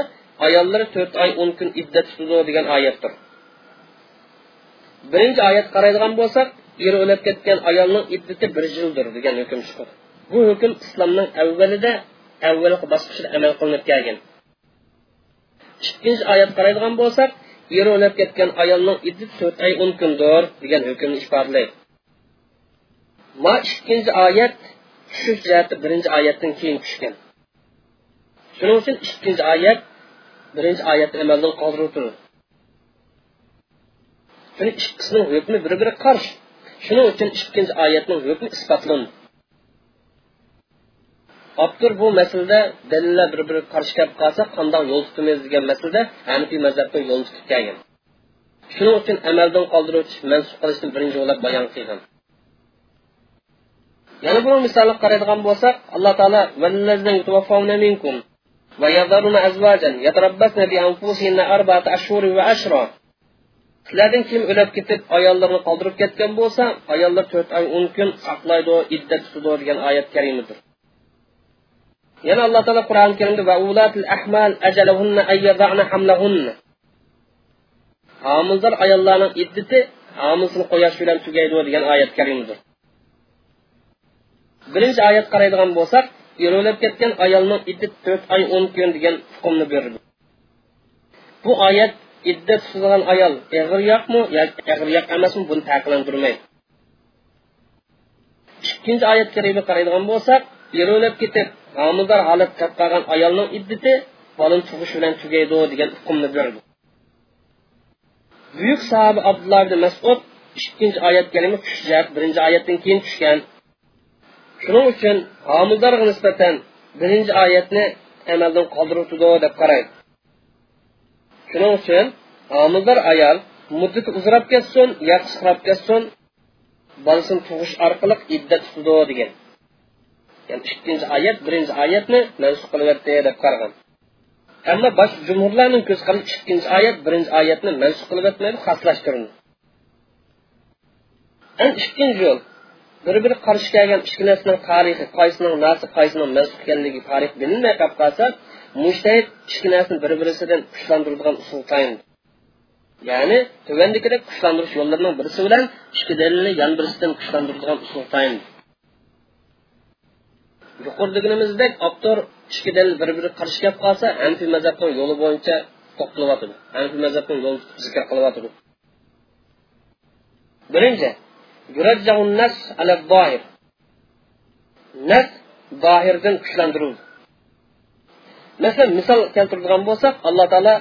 ayollar to'rt oy o'n kun iddat tutadi degan oyatdir birinchi oyat qaraydigan bo'lsak eri o'lab ketgan ayolning iddati bir yildir degan hukm chiqadi bu hukm islomning avvalida avvalgi bosqichda amal qilinib kelgan ikkinchi oyat qaraydigan bo'lsak eri o'lab ketgan ayolning iddati to'rt oy o'n kundir degan hukmni ifodalaydi ma ikkinchi oyat jihati birinchi oyatdan keyin tushgan. Shuning uchun ikkinchi oyat birinchi oyatni amaldan qoldirib turdi ikkisining hukmi bir biriga qarshi. Shuning uchun ikkinchi oyatning hukmi isbotlandi. Abdur bu masalada dalillar bir biriga qarshi kelib qolsa qandoq yo'l tutamiz degan masalada hanifiy mazhabdan yo'l tutib kelgan. Shuning uchun amaldan qoldiruvchi mansub qilishni birinchi o'ylab bayon qilgan. Yana bu misolni qaraydigan bo'lsak alloh taolo sizlardan kim o'lib ketib ayollarni qoldirib ketgan bo'lsa ayollar to'rt oy o'n kun saqlaydi iddat tutadi degan oyat karimidir yana alloh taolo qur'oni karimda va ulatil ahmal ajalahunna ayyadana hamlahunna. Homildor ayollarning iddati homilsini qo'yash bilan tugaydi degan oyat karimdir birinchi oyat qaraydigan bo'lsak yo'lab ketgan ayolning iddat to'rt oy o'n kun degan hukmni berdi. Bu oyat iddat tutadigan ayol eg'ir yoqmi yoki eg'ir yoq emasmi buni taqiqlantirmaydi. Ikkinchi oyat karima qaraydigan bo'lsak yo'lab ketib homildor holat qolgan ayolning iddati bolani tug'ish bilan tugaydi degan hukmni berdi. Buyuk sahoba abdulloh ibn masud ikkinchi oyat kalima hujjat birinchi oyatdan keyin tushgan. Shuning uchun homildorga nisbatan birinchi oyatni amaldan qoldiruvdi deb qaraydi. Shuning uchun homildor ayol muddati uzrab ketsin yo qisqarab ketsin bolasini tug'ish orqali iddat tutdi degan. Ya'ni ikkinchi oyat birinchi oyatni mansub qilyapti deb qaragan. Ammo bosh jumhurlarning ko'z qarashi ikkinchi oyat birinchi oyatni mansub qilib o'tmaydi xoslashtirildi ikkinchi yo'l bir biri qarshi kelgan ikki narsaning tarixi qaysining nasi qaysining mansub ekanligi tarix bilinmay qolib qolsa ikki narsani bir birisidan kuchlantiradigan usul tayinladi ya'ni kuchlantirish yo'llarining birisi bilan ikki dalilni birisidan kuchlantiradigan usul yuqori deganimizdek avtor dalil bir biri qarshi kelib qolsa anfi mazhabning yo'li bo'yicha to'xtalyotidi anfi mazhabning yo'li zikr qilyotidi birinchi nas ala zohir nas zohirdan kuchlantirildi masalan misol keltiradigan bo'lsak alloh taolo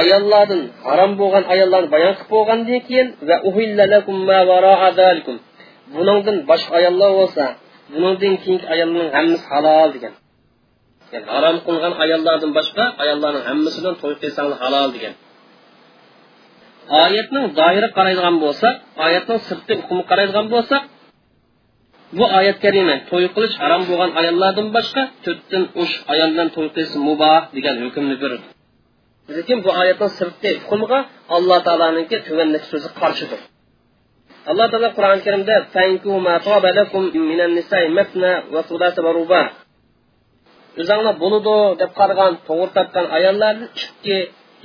ayollardan harom bo'lgan ayollarni bayon qilib bo'lgandan keyin va buningdan boshqa ayollar bo'lsa buningdan keyingi ayollarning hammasi halol degan. Ya'ni harom qilgan ayollardan boshqa ayollarning hammasi bilan to'y qilsanglar halol degan. Oyatning zohiri qaraydigan bo'lsak oyatning sirti hukmi qaraydigan bo'lsak bu oyat karima to'y qilish harom bo'lgan ayollardan boshqa to'rtdan uch ayol bilan to'y qilish muboh degan hukmni berdi lekin bu oyatning sirti hukmiga alloh taoloniki tuvandagi so'zi qarshidir. Alloh taolo qur'oni karimda o'zinglar bo'ludi deb qaragan to'g'ri topgan ayollarni ikki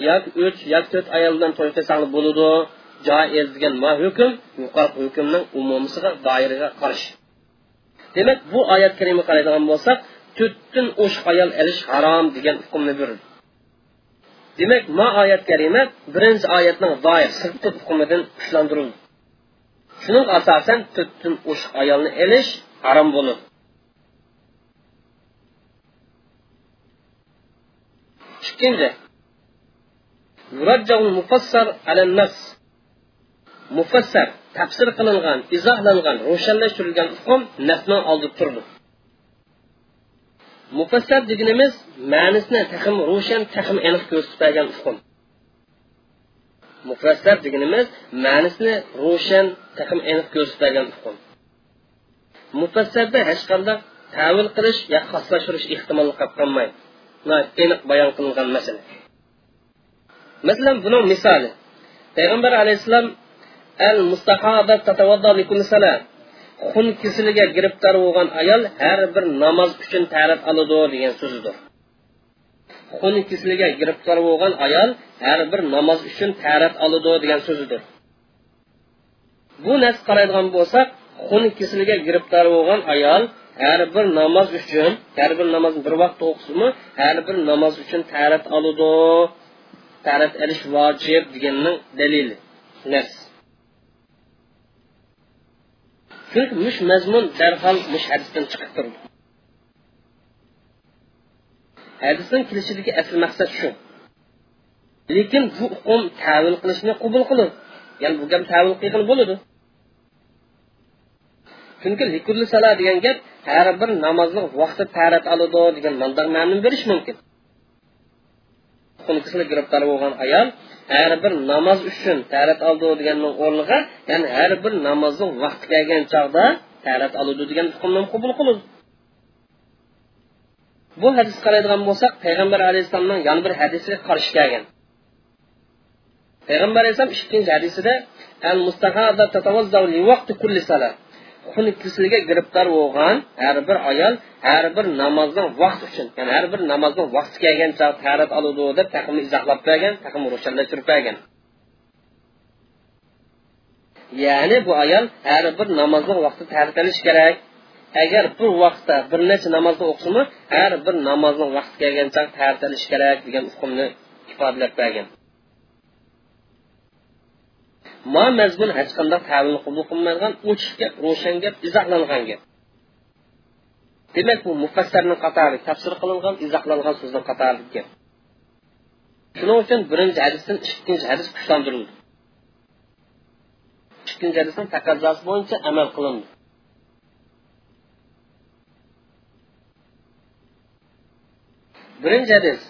yoki uch yoki to'rt ayol bilan to'y qilsanglar bo'ludi joiz degan ma hukm yuqori hukmning umumisiga doiraga qarshi demak bu oyat karimga qaraydigan bo'lsak to'rtdan o'sh ayol ilish harom degan hukmni berdi. Demak ma oyat karima birinchi oyatning doir sirti hukmidan kuchlantirildi shuning asosan to'rtdan o'sh ayolni elish harom bo'ladi ikkinchi. Mufassar alan nafs. Mufassar tafsir qilingan izohlangan ro'shanlashtirilgan hukm nafni oldib turdi. Mufassar deganimiz ma'nisini taxim ro'shan taxim aniq ko'rsatib bergan hukm mufassar deganimiz ma'nisini ro'shan taxim aniq ko'rsatgan bergan hukm mufassarda hech qanday tavil qilish yo xoslashtirish ehtimoli qolib qolmaydi aniq bayon qilingan masala. Masalan buning misoli. Payg'ambar alayhissalom al mustahobat xun kisiliga giribtor bo'lgan ayol har bir namoz uchun tarif oladi degan so'zidir. Xun kisiliga giribtor bo'lgan ayol har bir namoz uchun tarif oladi degan so'zidir. Bu narsa qaraydigan bo'lsak xun kisiliga giribtor bo'lgan ayol har bir namoz uchun har bir namoz bir vaqt o'qisimi har bir namoz uchun tarif oladi. Tarif ilish vojib deganning dalili. Nas chunki mush mazmun darhol mush hadisdan chiqib turdi hadisning kelishidagi asl maqsad shu. Lekin bu hukm tavil qilishni qabul qilib ya'ni bu gap tavil qilgan bo'ladi. Chunki likulli sala degan gap har bir namozni vaqti tarat oladi degan mandoq ma'nini berish mumkin. Xunukisini giribtor bo'lgan ayol har bir namoz uchun tarat oldi deganning o'rniga ya'ni har bir namozning vaqti kelgan chog'da tarat oladi degan hukmni qabul qiladi. Bu hadis qaraydigan bo'lsak payg'ambar alayhissalomning yana bir hadisiga qarshi kelgan. Payg'ambar alayhissalom ikkinchi hadisida al mustahada kulli salat. Bo'lgan har bir ayol har bir namozning vaqt uchun ya'ni har bir namozning vaqti kelgan chog tarat oladi deb taqimni izohlab bergan taqimni ro'shanlashtirib bergan ya'ni bu ayol har bir namozning vaqti tarat olish kerak. Agar bu vaqtda bir necha namozni o'qisimi har bir namozning vaqti kelgancha tartilish kerak degan hukmni ifodalab bergan. Ma mazmun hech qanday tavil qabul qilmaydigan ochiq gap ro'shan gap izohlangan gap. Demak bu mufassarni qatori tafsir qilingan izohlangan so'zni qatori gap shuning uchun birinchi hadisdan ikkinchi hadis kuchlantirildi. Ikkinchi hadisning taqozosi bo'yicha amal qilindi. Birinchi hadis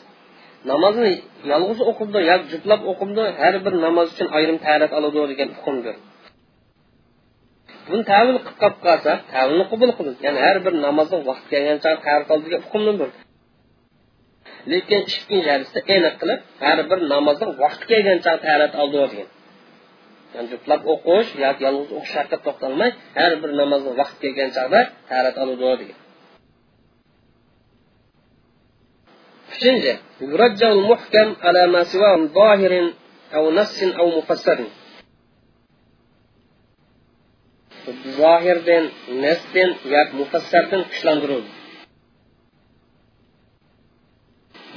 namozni yolg'iz o'qimdi yoki juplab o'qimdi har bir namoz uchun ayrim tarat oladi degan hukmdir buni tavil qilib qolib qolsa tavilni qabul qildi ya'ni har bir namozni vaqt kelgancha tarat oldi degan hukmdir lekin ikkinchi hadisda aniq qilib har bir namozni vaqti kelgancha tarat oldi degan. Ya'ni juplab o'qish yoki yolg'iz o'qish haqida to'xtalmay har bir namozni vaqt kelgan chog'da tarat oladi degan. شنجة يرجع المحكم على ما سوى ظاهر أو نص أو مفسر. ظاهر دين نص دين ياك مفسر دين كشلان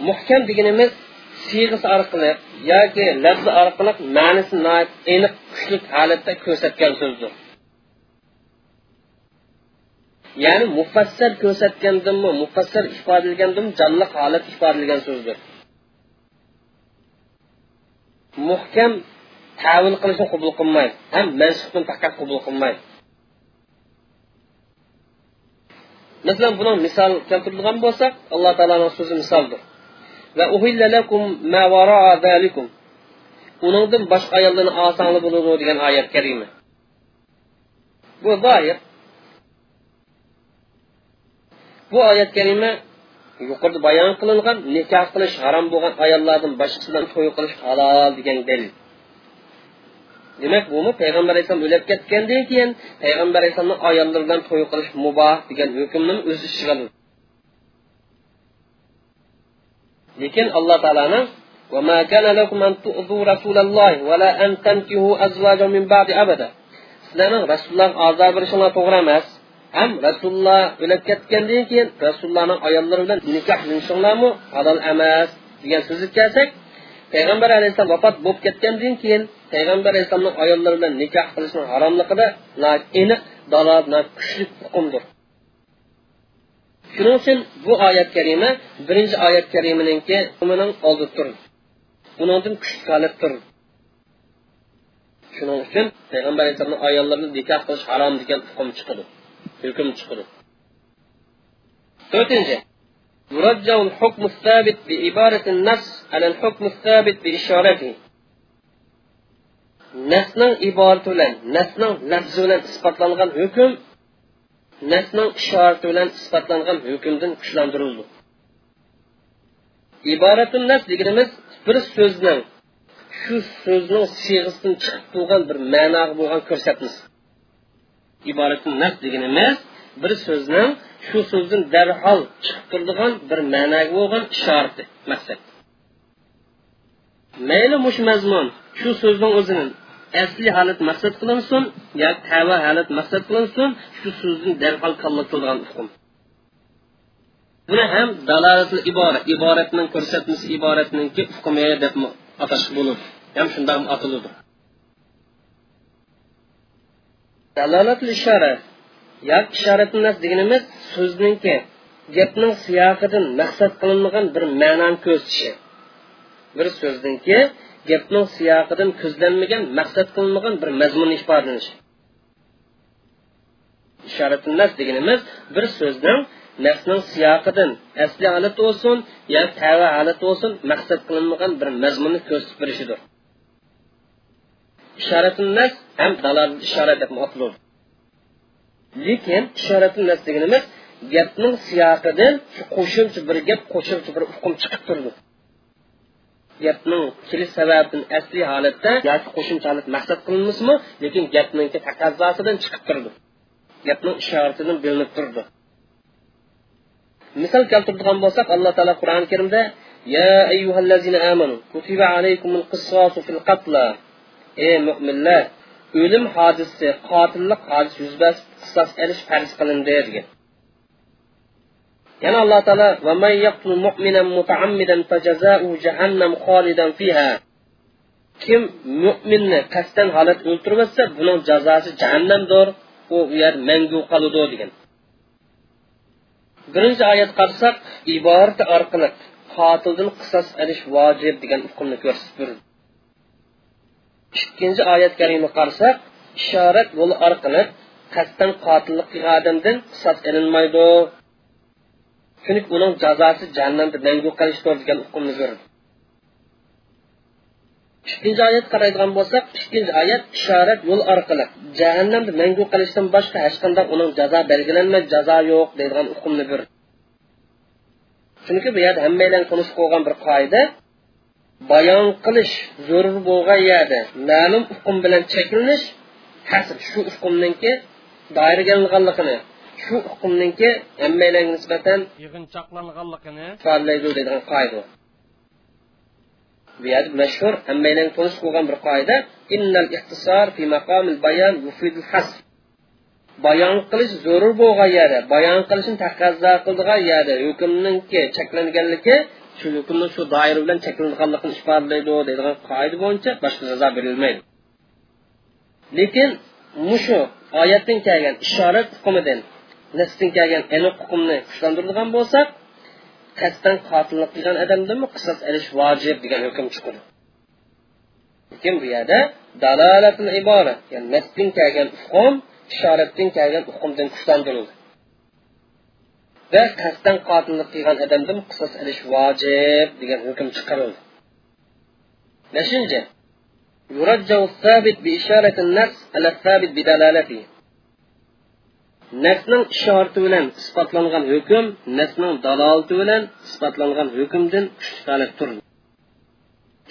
محكم دينمز سيغس أرقلق ياك لفظ أرقلق معنى سنائب إنك كشلت حالتك كوسط كالسوزو ya'ni mufassar ko'rsatgandimi mufassar ifodalagandim jonliq holat ifodalagan so'zdir. Muhkam tavil qilishni qabul qilmaydi. Ham mansubni faqat qabul qilmaydi. Masalan buni misol keltiradigan bo'lsak alloh taoloning so'zi misoldir. Uningdan boshqa ayollarni olsanglar bo'ladi degan oyat karima. Bu zoir bu oyat kalima yuqorida bayon qilingan nikoh qilish harom bo'lgan ayollardan boshqasidan to'y qilish halol degan dalil demak bumi payg'ambar alayhissalom o'lib ketgandan keyin payg'ambar alayhissalomni ayollari bilan to'y qilish muboh degan hukmni o'z ichiga lekin alloh taoloni وما كان لكم أن تؤذوا رسول الله ولا أن تنكحوا أزواجه من بعد أبدا sizlarning rasululloh azob berishinglar to'g'ri emas ham rasululloh o'lib ketgandan keyin rasulullohning ayollari bilan nikohlashinglarmi halol emas degan so'zni kelsak payg'ambar alayhissalom vafot bo'lib ketgandan keyin payg'ambar alayhissalomning ayollari bilan nikoh qilishning haromligida aniq dalolat kuchli hukmdir. Shuning uchun bu oyat karima birinchi oyat kariminiki oldi turdi undan kuchli holat turdi shuning uchun payg'ambar alayhissalomni ayollarini nikoh qilish harom degan hukm chiqadi. hukm chiqadi to'rtinchi يرجع الحكم الثابت بعبارة النص على الحكم الثابت بإشارته nasning iborati bilan nasning lafzi bilan isbotlangan hukm nasning ishorati bilan isbotlangan hukmdan kuchlantirildi iboratun nas deganimiz bir so'zning shu so'zning siyg'isidan chiqib bo'lgan bir ma'no bo'lgan ko'rsatmasi iboratun nas emas bir so'zning shu so'zdan darhol chiqib turadigan bir ma'noga bo'lgan ishorati maqsad. Mayli mush mazmun shu so'zning o'zini asli holat maqsad qilinsin yo tava holat maqsad qilinsin shu so'zni darhol kalla turadigan hukm buni ham dalolatli ibora iboratning ko'rsatmasi iboratninki hukmi deb atash bo'lib ham shundoq atiladi dalolatli ishora yoki ishorat nas deganimiz so'zningki gapning siyoqidan maqsad qilinmagan bir ma'noni ko'rsatishi. Bir so'zningki gapning siyoqidan ko'zlanmagan maqsad qilinmagan bir mazmun ifodalanishi. Ishorat nas deganimiz bir so'zning nafsning siyoqidan asli holat bo'lsin yo tava holat bo'lsin maqsad qilinmagan bir mazmunni ko'rsatib berishidir. ishoratun nas ham dalal ishora deb otiladi lekin ishoratun nas deganimiz gapning siyoqidan qo'shimcha bir gap qo'shimcha bir hukm chiqib turdi. Gapning kelish sababini asli holatda yoki qo'shimcha maqsad qilinmasmi lekin gapniki taqazosidan chiqib turdi. Gapning ishoratidan bilinib turdi. Misol keltiradigan bo'lsak alloh taolo qur'oni karimda ya ayyuhallazina amanu kutiba alaykumul qisosu fil qatla ey mo'minlar o'lim hodisasi qotillik hodisi yuz berib qisos olish farz qilindi degan. Yana alloh taolo va man yaqtul mu'minan mutaammidan fajaza'uhu jahannam kholidan fiha. Kim mo'minni qasddan holat o'ltirmasa buning jazosi jahannamdir u yer mangu qoludi degan. Birinchi oyat qarasak iborati orqali qotildan qisos olish vojib degan hukmni ko'rsatib turdi ikkinchi oyat karimni qarasak ishorat yo'li orqali qasddan qotillik qilgan odamdan qisos ilinmaydi chunki uning jazosi jahannamda mangu qilishdir degan hukmni ko'rdi. Ikkinchi oyat qaraydigan bo'lsak ikkinchi oyat ishorat yo'l orqali jahannamda mangu qilishdan boshqa hech qanday uning jazo belgilanmay jazo yo'q deydigan hukmni chunki bu yerda bir qoida bayon qilish zarur bo'lgan yerda ma'lum hukm bilan cheklanish hasr shu hukmninki doiraganligini shu hukmninki hammalarga nisbatan yig'inchoqlanganligini ifodalaydi deydigan qoida. Bu yerda mashhur hammalarga tonish bo'lgan bir qoida innal ixtisor fi maqomil bayon yufidul hasr bayon qilish zarur bo'lgan yerda bayon qilishni taqozo qildigan yerda hukmninki cheklanganligi shu hukmni shu doira bilan cheklanganligini ifodalaydi deydigan qoida bo'yicha boshqa jazo berilmaydi. Lekin mushu oyatdan kelgan ishorat hukmidan nasdan kelgan aniq hukmni kuchlantirilgan bo'lsa qasddan qotillik qilgan odamdanmi qisos olish vojib degan hukm chiqadi lekin bu yerda dalolatul ibora ya'ni nasdan kelgan hukm ishoratdan kelgan hukmdan kuchlantirildi. va qasddan qotillik qilgan odamdan qisos ilish vojib degan hukm chiqarildi beshinchi يرجع الثابت بإشارة النفس على الثابت بدلالته nafsning ishorati bilan isbotlangan hukm nafsning dalolati bilan isbotlangan hukmdan kuchli turdi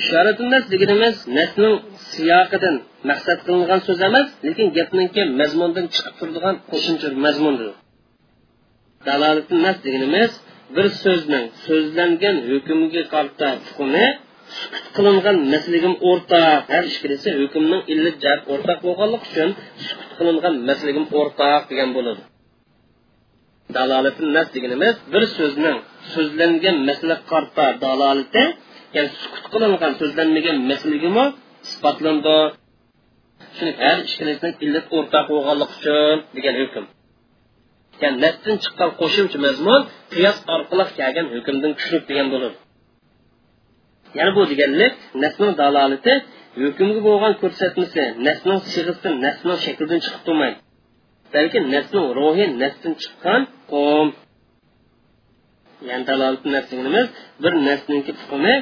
ishorat nas deganimiz nafsning siyoqidan maqsad qilingan so'z emas lekin gapninki mazmundan chiqib turadigan qo'shimcha mazmundir dalolat nas deganimiz bir so'zning so'zlangan hukmiga qarta hukmi sukut qilingan masligim o'rtaq har ikkilisi hukmning illat jab o'rtaq bo'lganligi uchun sukut qilingan masligim o'rtaq degan bo'ladi. Dalolati nas deganimiz bir so'zning so'zlangan masala qarta dalolati ya'ni sukut qilingan so'zlanmagan isbotlandi har ya'ni nasdan chiqqan qo'shimcha mazmun qiyos orqali kelgan hukmdan kuchli degan bo'ladi ya'ni bu deganlik nasning dalolati hukmga bo'lgan ko'rsatmasi nasning sig'isidan nasning shaklidan chiqib turmaydi balki nasning ruhi nasdan chiqqan qum ya'ni dalolat nasligimiz bir nasninki hukmi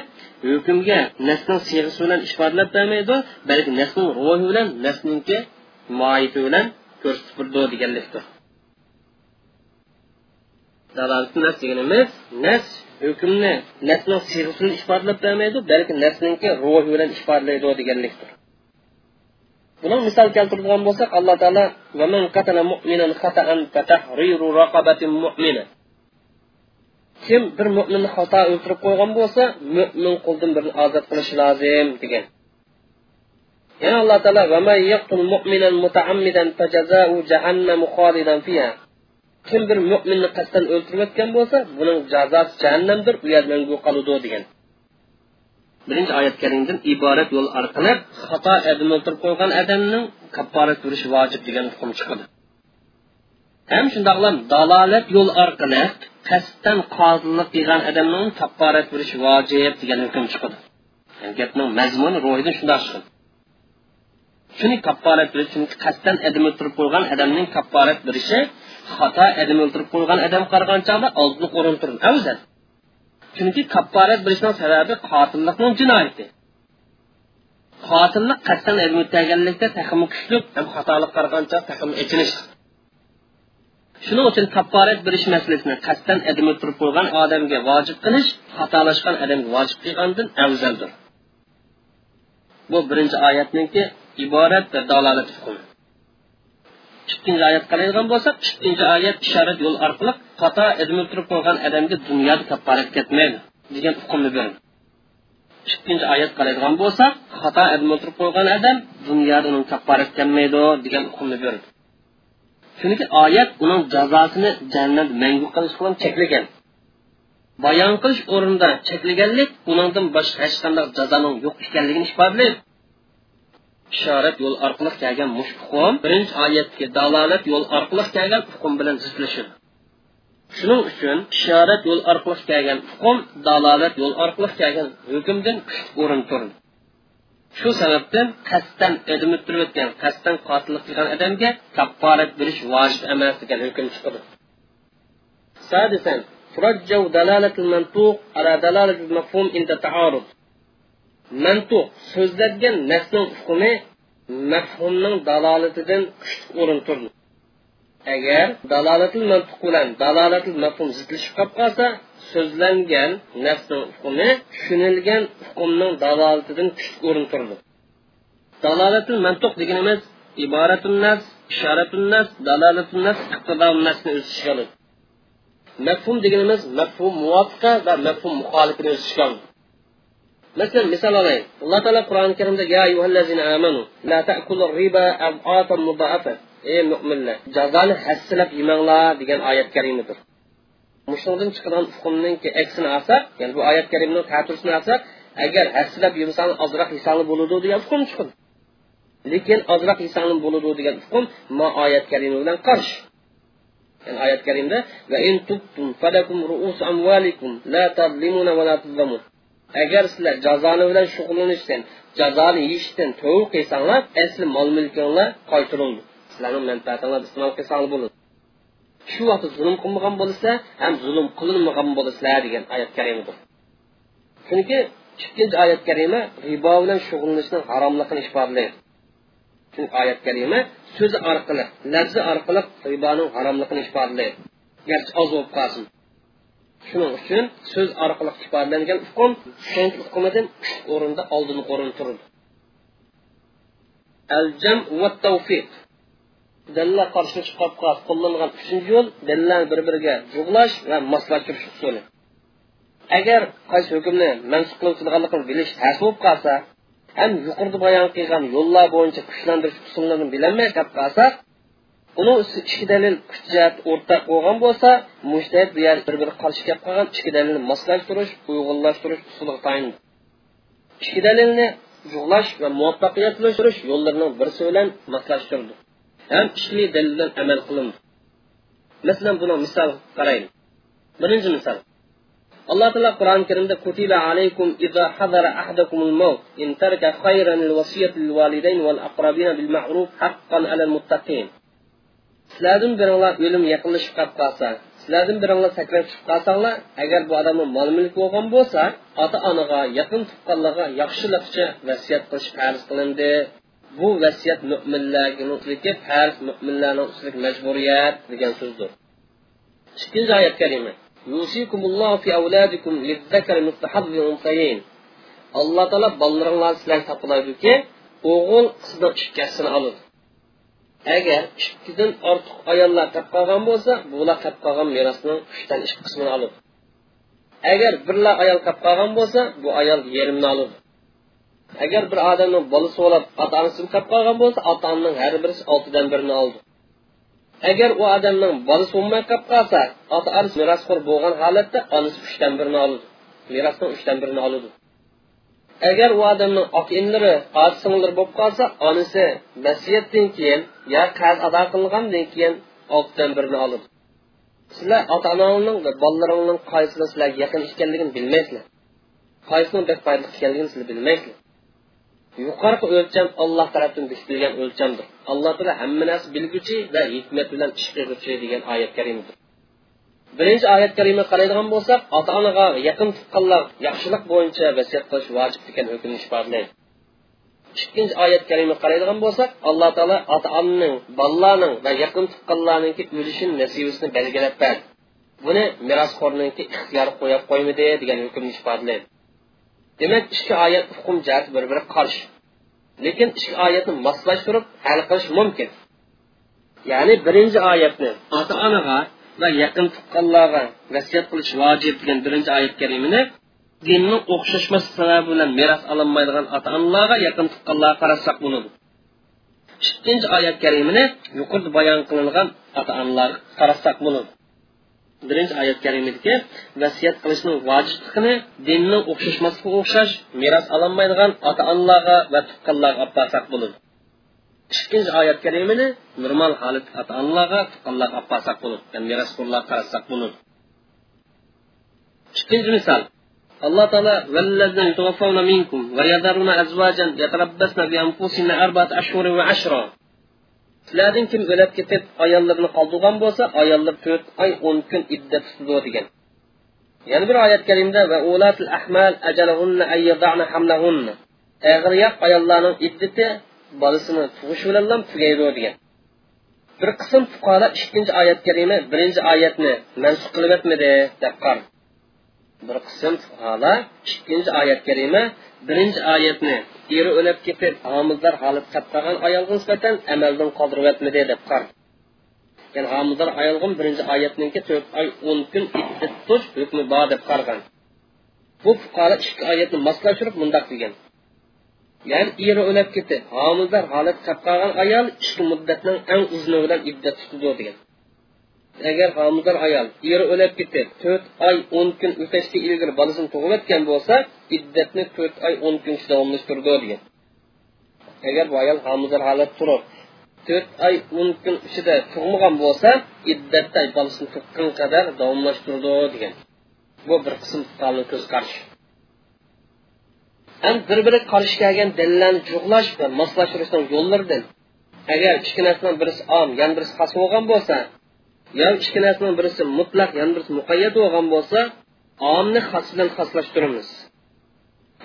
hukmga nasning sig'isi bilan ifodalab bermaydi balki nasning ruhi bilan nasninki moiti bilan ko'rsatib turdi deganlikdir dalolat nas emas nas hukmni nafsning siyg'isini ifodalab bermaydi balki nafsninki ruhi bilan ifodalaydi deganlikdir. Buni misol keltiradigan bo'lsak alloh taolo kim bir mo'minni xato o'ltirib qo'ygan bo'lsa mo'min quldan birini ozod qilishi lozim degan. Yana alloh taolo kim bir mo'minni qasddan o'ltirayotgan bo'lsa buning jazosi jahannamdir u yer mangu qoludi degan. Birinchi oyat karimdan iborat yo'l orqali xato adam o'ltirib qo'ygan odamning kapporat turishi vojib degan hukm chiqadi ham shundoqlam dalolat yo'l orqali qasddan qozilik qilgan odamning kapporat turishi vojib degan hukm chiqadi gapning mazmuni ro'yidan shundoq chiqadi shuni kapporat chunki qasddan adam o'ltirib qo'ygan odamning kapporat berishi xato adam o'ldirib qo'ygan odam qaragan chog'da oldini o'rin afzal chunki kapparat bilishning sababi qotillikning jinoyati. Qotillik qasddan adam o'tganlikda taxmi kuchli ham xatolik qaragan chog taxmi ichinish shuning uchun kapparat berish masalasini qasddan adam o'ldirib qo'ygan odamga vojib qilish xatolashgan odamga vojib qilgandan afzaldir bu birinchi oyatninki iborat va dalolat hukmi. Ikkinchi oyat qaraydigan bo'lsak ikkinchi oyat ishorat yo'l orqali xato edmib turib qo'ygan odamga dunyoda kapparat ketmaydi degan hukmni berdi ikkinchi oyat qaraydigan bo'lsak xato edmib turib qo'ygan odam dunyoda uning kapparat kelmaydi degan hukmni berdi chunki oyat uning jazosini jannat mangu qilish bilan cheklagan. Bayon qilish o'rnida cheklaganlik boshqa hech qanday jazoning yo'q ekanligini ifodalaydi ishorat yo'l orqali kelgan mush hukm birinchi oyatga dalolat yo'l orqali kelgan hukm bilan zidlashadi shuning uchun ishorat yo'l orqali kelgan hukm dalolat yo'l orqali kelgan hukmdan kuchli o'rin turdi shu sababdan qasddan o'dim o'ttirib o'tgan qasddan qotillik qilgan odamga kafforat berish vojib emas degan hukm chiqadi سادسا ترجو دلالة المنطوق على دلالة المفهوم عند تعارض mantu so'zlangan nasning hukmi mafhumning dalolatidan kuchli o'rin turdi. Agar dalolatil mantuq bilan dalolatil mafhum zidlashib qolib qolsa so'zlangan nasning hukmi tushunilgan hukmning dalolatidan kuchli o'rin turdi. Dalolatil mantuq deganimiz iboratun nas ishoratun nas dalolatun nas iqtidon nasni o'z ichiga oladi. Mafhum deganimiz mafhum muvofiqa va mafhum muxolifini o'z ichiga oladi. Masalan misol olaylik. Alloh taolo qur'oni karimda ya ayyuhallazina amanu la ta'kulu riba ad'afan mudaafa ey mo'minlar jazoni hassilab yemanglar degan oyat karimadir. Shundan chiqqan hukmninki aksini olsak ya'ni bu oyat karimni ta'tursini olsak agar hassilab yemsang ozroq yesang bo'ladi degan hukm chiqadi. Lekin ozroq yesang bo'ladi degan hukm ma oyat karima bilan qarshi yani oyat karimda va in tubtum falakum ru'us amwalikum la tadlimuna va la tuzlamun. Agar sizlar jazoni bilan shug'ullanishdan jazoni yeyishdan to'v qilsanglar asli mol mulkinglar qaytirildi sizlarning manfaatinglar iste'mol qilsanglar bo'ladi. Shu vaqtda zulm qilmagan bo'lsa ham zulm qilinmagan bo'lasizlar degan oyat karimadir chunki ikkinchi oyat karima ribo bilan shug'ullanishning haromligini ifodalaydi chunki oyat karima so'zi orqali lafzi orqali riboning haromligini ifodalaydi garchi oz bo'lib qolsin. Shuning uchun so'z orqali ifodalangan hukm tushunch hukmidan o'rinda oldingi o'rin turdi. Al va tavfiq dalillar qarshi chiqib qolib uchinchi yo'l dalillarni bir biriga jug'lash va moslashtirish usuli. Agar qaysi hukmni mansub qilib bilish tars bo'lib qolsa ham yuqorida bayon qilgan yo'llar bo'yicha kuchlantirish usullarini bilolmay qolib uni ikki dalil kuch jihati o'rtaq bo'lgan bo'lsa mushtahid bir yer bir biri qarshi kelib qolgan ikki dalilni moslashtirish uyg'unlashtirish usuliga tayinli ikki dalilni yo'g'lash va muvaffaqiyatlashtirish yo'llarining birisi bilan moslashtirildi ham ishli dalil bilan amal qilindi masalan buni misol qaraylik birinchi misol الله تعالى قرآن كريم ده كتب عليكم إذا حضر أحدكم الموت إن ترك خيرا الوصية للوالدين والأقربين بالمعروف حقا على المتقين sizlardan biringlar o'lim yaqinlashib qolib qolsa sizlardan biringlar sakrab chiqib qolsanglar agar bu odamni mol mulk bo'lgan bo'lsa ota onaga yaqin tuqqanlarga yaxshilikcha vasiyat qilish farz qilindi. Bu vasiyat mo'minlarga farz mo'minlarni ustiga majburiyat degan so'zdir. Ikkinchi oyat kalima alloh taolo bolalaringlar sizlarga topiladiki o'g'il qizni ikkasini oladi. Agar ikkidan ortiq ayollar tap qolgan bo'lsa bular tap qolgan merosning uchdan ikki qismini oladi agar birla ayol tap qolgan bo'lsa bu ayol yerimni oladi agar bir odamning bolasi bo'lib ota onasi tap qolgan bo'lsa ota onaning har birisi oltidan birini oldi. Agar u odamning bolasi bo'lmay qolib qolsa ota onasi merosxo'r bo'lgan holatda onasi uchdan birini oladi merosning uchdan birini oladi agar u odamning ota inlari singlari bo'lib qolsa onasi vasiyatdan keyin yo qarz ado qilgandan keyin oltidan birini oladi sizlar ota onangning va bolalaringning qaysini sizlarga yaqin ekanligini bilmaysizlar. Qaysini bek foydali ekanligini sizlar bilmaysizlar. Yuqorqi o'lcham alloh tarafdan bekitilgan o'lchamdir. Alloh taolo hamma narsa bilguchi va hikmat bilan ish qilguvchi degan oyat karimdir birinchi oyat kalima qaraydigan bo'lsak ota onaga yaqin tuqqanlar yaxshilik bo'yicha vasiyat qilish vojib degan hukmni ifodalaydi ikkinchi oyat kalima qaraydigan bo'lsak alloh taolo ota onaning bolalarning va yaqin tuqqanlarniki o'lishini nasibasini belgilab berdi buni merosxo'rniki ixtiyor qo'yib qo'ymadi degan hukmni ifodalaydi demak ikki oyat hukm jihati bir biri qarshi. Lekin ikki oyatni moslashtirib hal qilish mumkin. Ya'ni birinchi oyatni ota onaga va yaqin tuqqanlarga vasiyat qilish vojib degan birinchi oyat karimini dinning o'xshashmas sababi bilan meros olinmaydigan ota onalarga yaqin tuqqanlarga qarasak bo'ladi ikkinchi oyat karimini yuqorida bayon qilingan ota onalarga qarasak bo'ladi birinchi oyat karimidagi vasiyat qilishning vojibligini dinning o'xshashmasligiga o'xshash meros olinmaydigan ota onalarga va tuqqanlarga olib borsak bo'ladi ikkinchi oyat karimini normal holat ota onalarga tuqqanlarga olib borsak bo'ladi ya'ni merosxo'rlarga qarasak bo'ladi ikkinchi misol. Alloh taolo sizlardan kim o'lib ketib ayollarini qoldirgan bo'lsa ayollar to'rt oy o'n kun iddat tutadi degan yana bir oyat karimda va ulatul ahmal ajalahunna ayyadana hamlahunna. Ag'riyoq ayollarning iddati bolasini tug'ish bilan tugaydi degan. Bir qism fuqarolar ikkinchi oyat karima birinchi oyatni mansub qilib o'tmadi deb qar bir qism fuqarolar ikkinchi oyat karima birinchi oyatni eri o'lib ketib homildor holat qolgan ayolga nisbatan amaldan qoldirib o'tmadi deb qar ya'ni homildor ayolga birinchi oyatniki to'rt oy o'n deb qargan bu oyatni moslashtirib mundoq degan. Ya'ni eri o'lib ketib homildor holat qilib qolgan ayol ikki muddatning eng uzuni bilan iddat tutadi degan. Agar homildor ayol eri o'lib ketib to'rt oy o'n kun o'tashga ilgari bolasini bo'lsa iddatni to'rt oy o'n kun davomlashtirdi degan. Agar bu to'rt oy o'n kun ichida tug'magan bo'lsa iddatda qadar davomlashtirdi degan. Bu bir qism ham bir biri qarshi kelgan dillarni jug'lash va moslashtirishning yo'llaridan agar ikki narsadan birisi om yana birisi xos bo'lgan bo'lsa yo ikki narsadan birisi mutlaq yana birisi muqayyat bo'lgan bo'lsa omni xos bilan xoslashtiramiz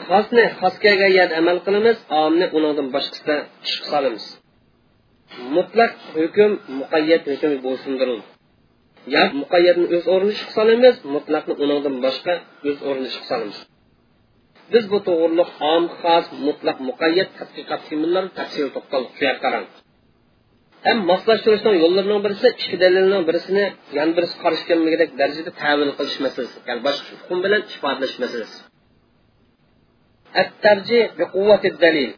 xosni xos kelgan amal qilamiz omni undan boshqasida ish solamiz. Mutlaq hukm muqayyat hukm bo'ysundirildi yo muqayyatni o'z o'rniga chiqib solamiz mutlaqni undan boshqa o'z o'rniga chiqib solamiz. Biz bu to'g'riliq om xos mutlaq muqayyat tadqiqot filmlar tafsil to'xtalib shu qarang ham moslashtirishning yo'llarining birisi ikki dalilning birisini yan birisi qarshi kelmagidek darajada tavil qilish masalasi ya'ni boshqa hukm bilan ifodalash masalasi dalil.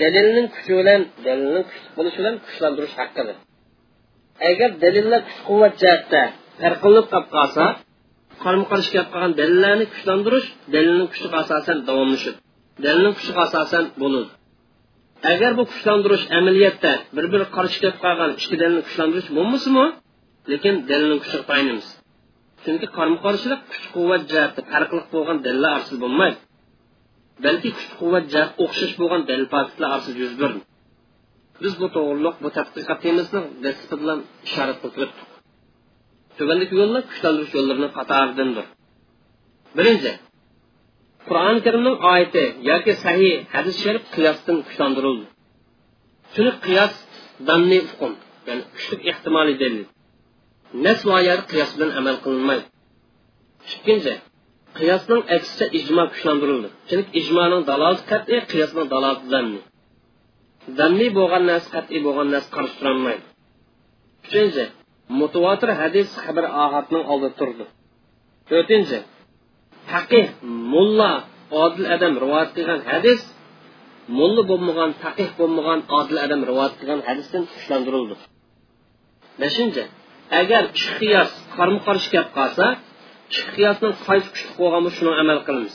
Dalilning kuchi bilan dalilning kuchli bo'lishi bilan kuchlantirish haqida agar dalillar kuch quvvat jihatda farqilib qolib qolsa qarama qarshi kelib qolgan dalillarni kuchlantirish dalilning kuchiga asosan davomlashadi dalilning kuchiga asosan bo'ladi agar bu kuchlantirish amaliyotda bir biri qarshi kelib qolgan ikki dalilni kuchlantirish bo'lmasimi lekin dalilning kuchiga tayanamiz chunki qarama qarshilik kuch quvvat jihati farqli bo'lgan dalillar bo'lmaydi. Balki kuch quvvat jihati o'xshash bo'lgan dalil faktlar yuz berdi biz bu to'g'riliq bu tadqiqot temasini bilan ishorat qilib tuvandagi yo'llar kuchlantirish yo'llarini qatoridandir. Birinchi qur'oni karimning oyati yoki sahiy hadis sharif qiyosdan kuchlantirildi. Shuni qiyos danni hukm ya'ni kuchli ehtimoliy dalil nas qiyos bilan amal qilinmaydi. Ikkinchi qiyosning aksicha zanni zanniy bo'lgan narsa qat'iy bo'lgan narsa mutavotir hadis xabar ohatning oldida turdi. To'rtinchi taqih mulla odil adam rivoyat qilgan hadis mulla bo'lmagan taqih bo'lmagan odil adam rivoyat qilgan hadisdan kuchlantirildi beshinchi agar ikki qiyos qarma qarshi kelib qolsa ikki qaysi kuchli bo'lgan shuni amal qilamiz.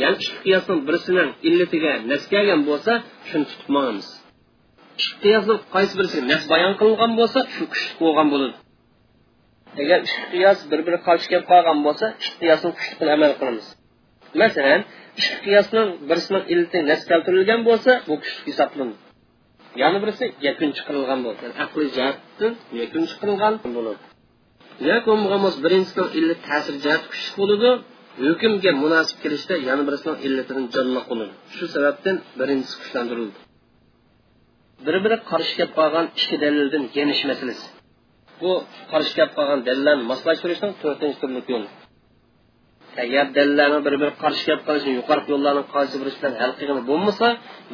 Ya'ni ikki qiyosning birisining illatiga nas kelgan bo'lsa shuni tutib qiyosni qaysi birisi nas bayon qilingan bo'lsa shu kuchli bo'lgan bo'ladi. Agar ikki qiyos bir biri qarshi kelib qolgan bo'lsa ikki qiyosni kuchli amal qilamiz. Masalan ikki qiyosning birisining illati nas keltirilgan bo'lsa bu kuchli hisoblanadi. Yana birisi yakun chiqarilgan bo'lsa aqliy jihatdan yakun chiqarilgan bo'ladi. Yoki illati ta'sir jihati kuchli bo'ladi hukmga munosib kelishda yana birisining bo'ladi. Shu sababdan birinchisi kuchlantirildi. Bir biri qarshi kelib qolgan ikki dalildan yenish masalasi bu qarshi kelib qolgan dalillarni moslashtirishning to'rtinchi turli yo'li agar dalillarni bir biri qarshi kelib qolishni yuqori yo'llarni qaysi biri bilan hal qilgan bo'lmasa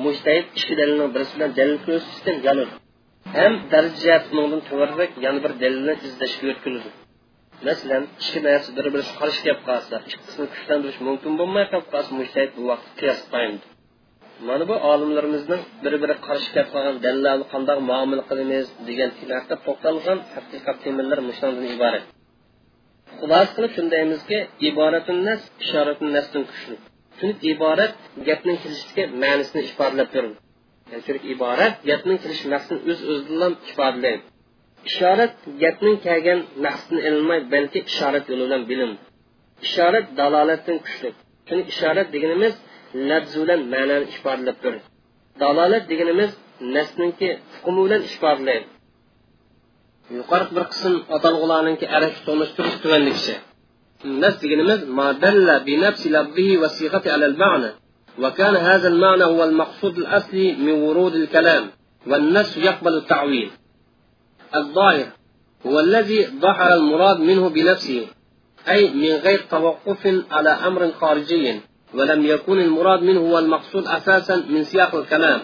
mushtahid ikki dalilning birisi bilan dalil ko'rsatishdan ham daraja undan to'g'riroq yana bir dalilni izlashga yo'tkiladi masalan ikki narsa bir birisi qarshi kelib qolsa ikkisini kuchlantirish mumkin bo'lmay qolib mana bu olimlarimizning bir biri qarshi kelib qolgan dalillarni qanday muomala qilamiz? degan haqida to'xtalgan haqiqat temirlar mushundan iborat. Xulosa qilib shundaymizki iboratun nas ishoratun nasdan kuchli. Chunki iborat gapning kelishiga ma'nisini ifodalab turadi yani chunki iborat gapning kelish maqsadini o'z o'zidan ifodalaydi ishorat gapning kelgan maqsadini ilmay balki ishorat yo'li bilan bilim ishorat dalolatdan kuchli. Chunki ishorat deganimiz labz bilan ma'noni ifodalab turadi dalolat deganimiz nasniki hukmi bilan ifodalaydi yuqori bir qism atalg'ularninki arab to'nishtirish tuvanlikicha nas deganimiz madalla bi nafsi labbihi va sighati alal ma'na وكان هذا المعنى هو المقصود الأصلي من ورود الكلام والنص يقبل التعويل الظاهر هو الذي ظهر المراد منه بنفسه أي من غير توقف على أمر خارجي ولم يكن المراد منه هو المقصود أساسا من سياق الكلام.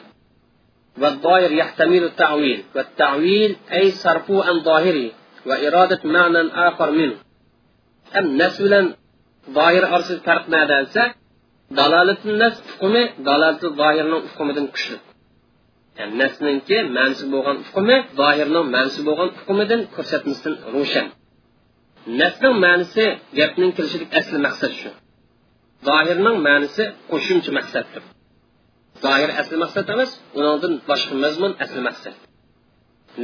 والظاهر يحتمل التعويل والتعويل أي صرفه عن ظاهره وإرادة معنى آخر منه. أم نسلا ظاهر أرس الفرق ما دانسا دلالة النس قمي دلالة الظاهر نو قمي دن كشل نسلا كي منسب وغن قمي ظاهر نو منسب وغن قمي دن كرسات مستن روشن. نسلا منسي جبنن كلشلك أسل مقصد شو zohirning ma'nisi qo'shimcha maqsaddir zohir asli maqsad emas undan boshqa mazmun asli maqsad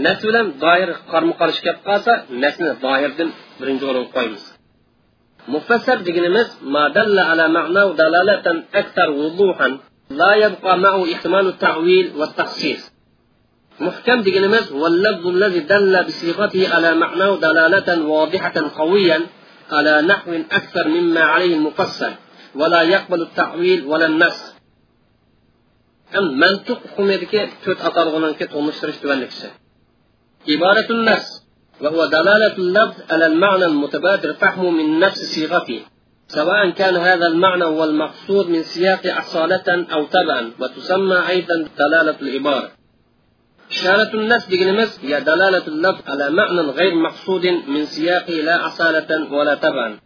nas bilan zohir qarma qarshi kelib qolsa nasni zohirdan birinchi o'ringa qo'yamiz mufassar deganimiz madalla ala ma'na dalalatan aktar wuduhan لا يبقى معه احتمال التعويل والتخصيص محكم ديجنمز هو اللفظ الذي دل بصيغته على معناه دلالة واضحة قويا على نحو أكثر مما عليه المفسر ولا يقبل التعويل ولا النسخ أم منطق حكمدك تut atalg'unanki to'nishtirish tuvanlikisi عبارة النفس وهو دلالة اللفظ على المعنى المتبادر فهمه من نفس صيغته. سواء كان هذا المعنى هو المقصود من سياق أصالة أو تبعا وتسمى أيضا دلالة العبارة. إشارة النفس بجنمس هي دلالة اللفظ على معنى غير مقصود من سياقه لا أصالة ولا تبعا.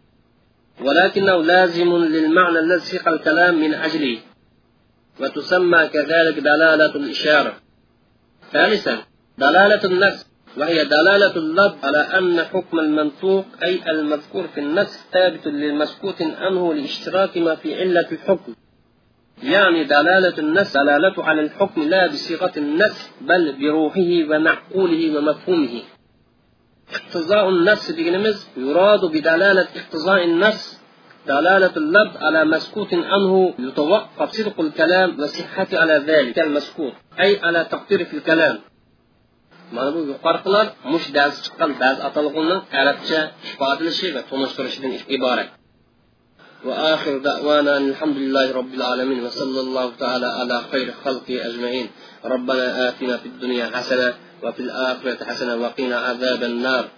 ولكنه لازم للمعنى الذي سيق الكلام من أجله وتسمى كذلك دلالة الإشارة. ثالثا دلالة النفس وهي دلالة اللفظ على أن حكم المنطوق أي المذكور في النص ثابت للمسكوت عنه لاشتراك ما في علة الحكم. يعني دلالة النص دلالة على الحكم لا بصيغة النص بل بروحه ومعقوله ومفهومه. اقتضاء النص دينمز يراد بدلالة اقتضاء النص دلالة اللفظ على مسكوت عنه يتوقف صدق الكلام وصحة على ذلك المسكوت أي على تقدير في الكلام mana bu yuqoriqilar mush dars chiqqan ba'zi atalg'unning arabcha ifodalashi va tunishtirishidan iborat وآخر دعوانا الحمد لله رب العالمين وصلى الله تعالى على خير خلقه أجمعين. ربنا آتنا في الدنيا حسنة وفي الآخرة حسنة وقنا عذاب النار.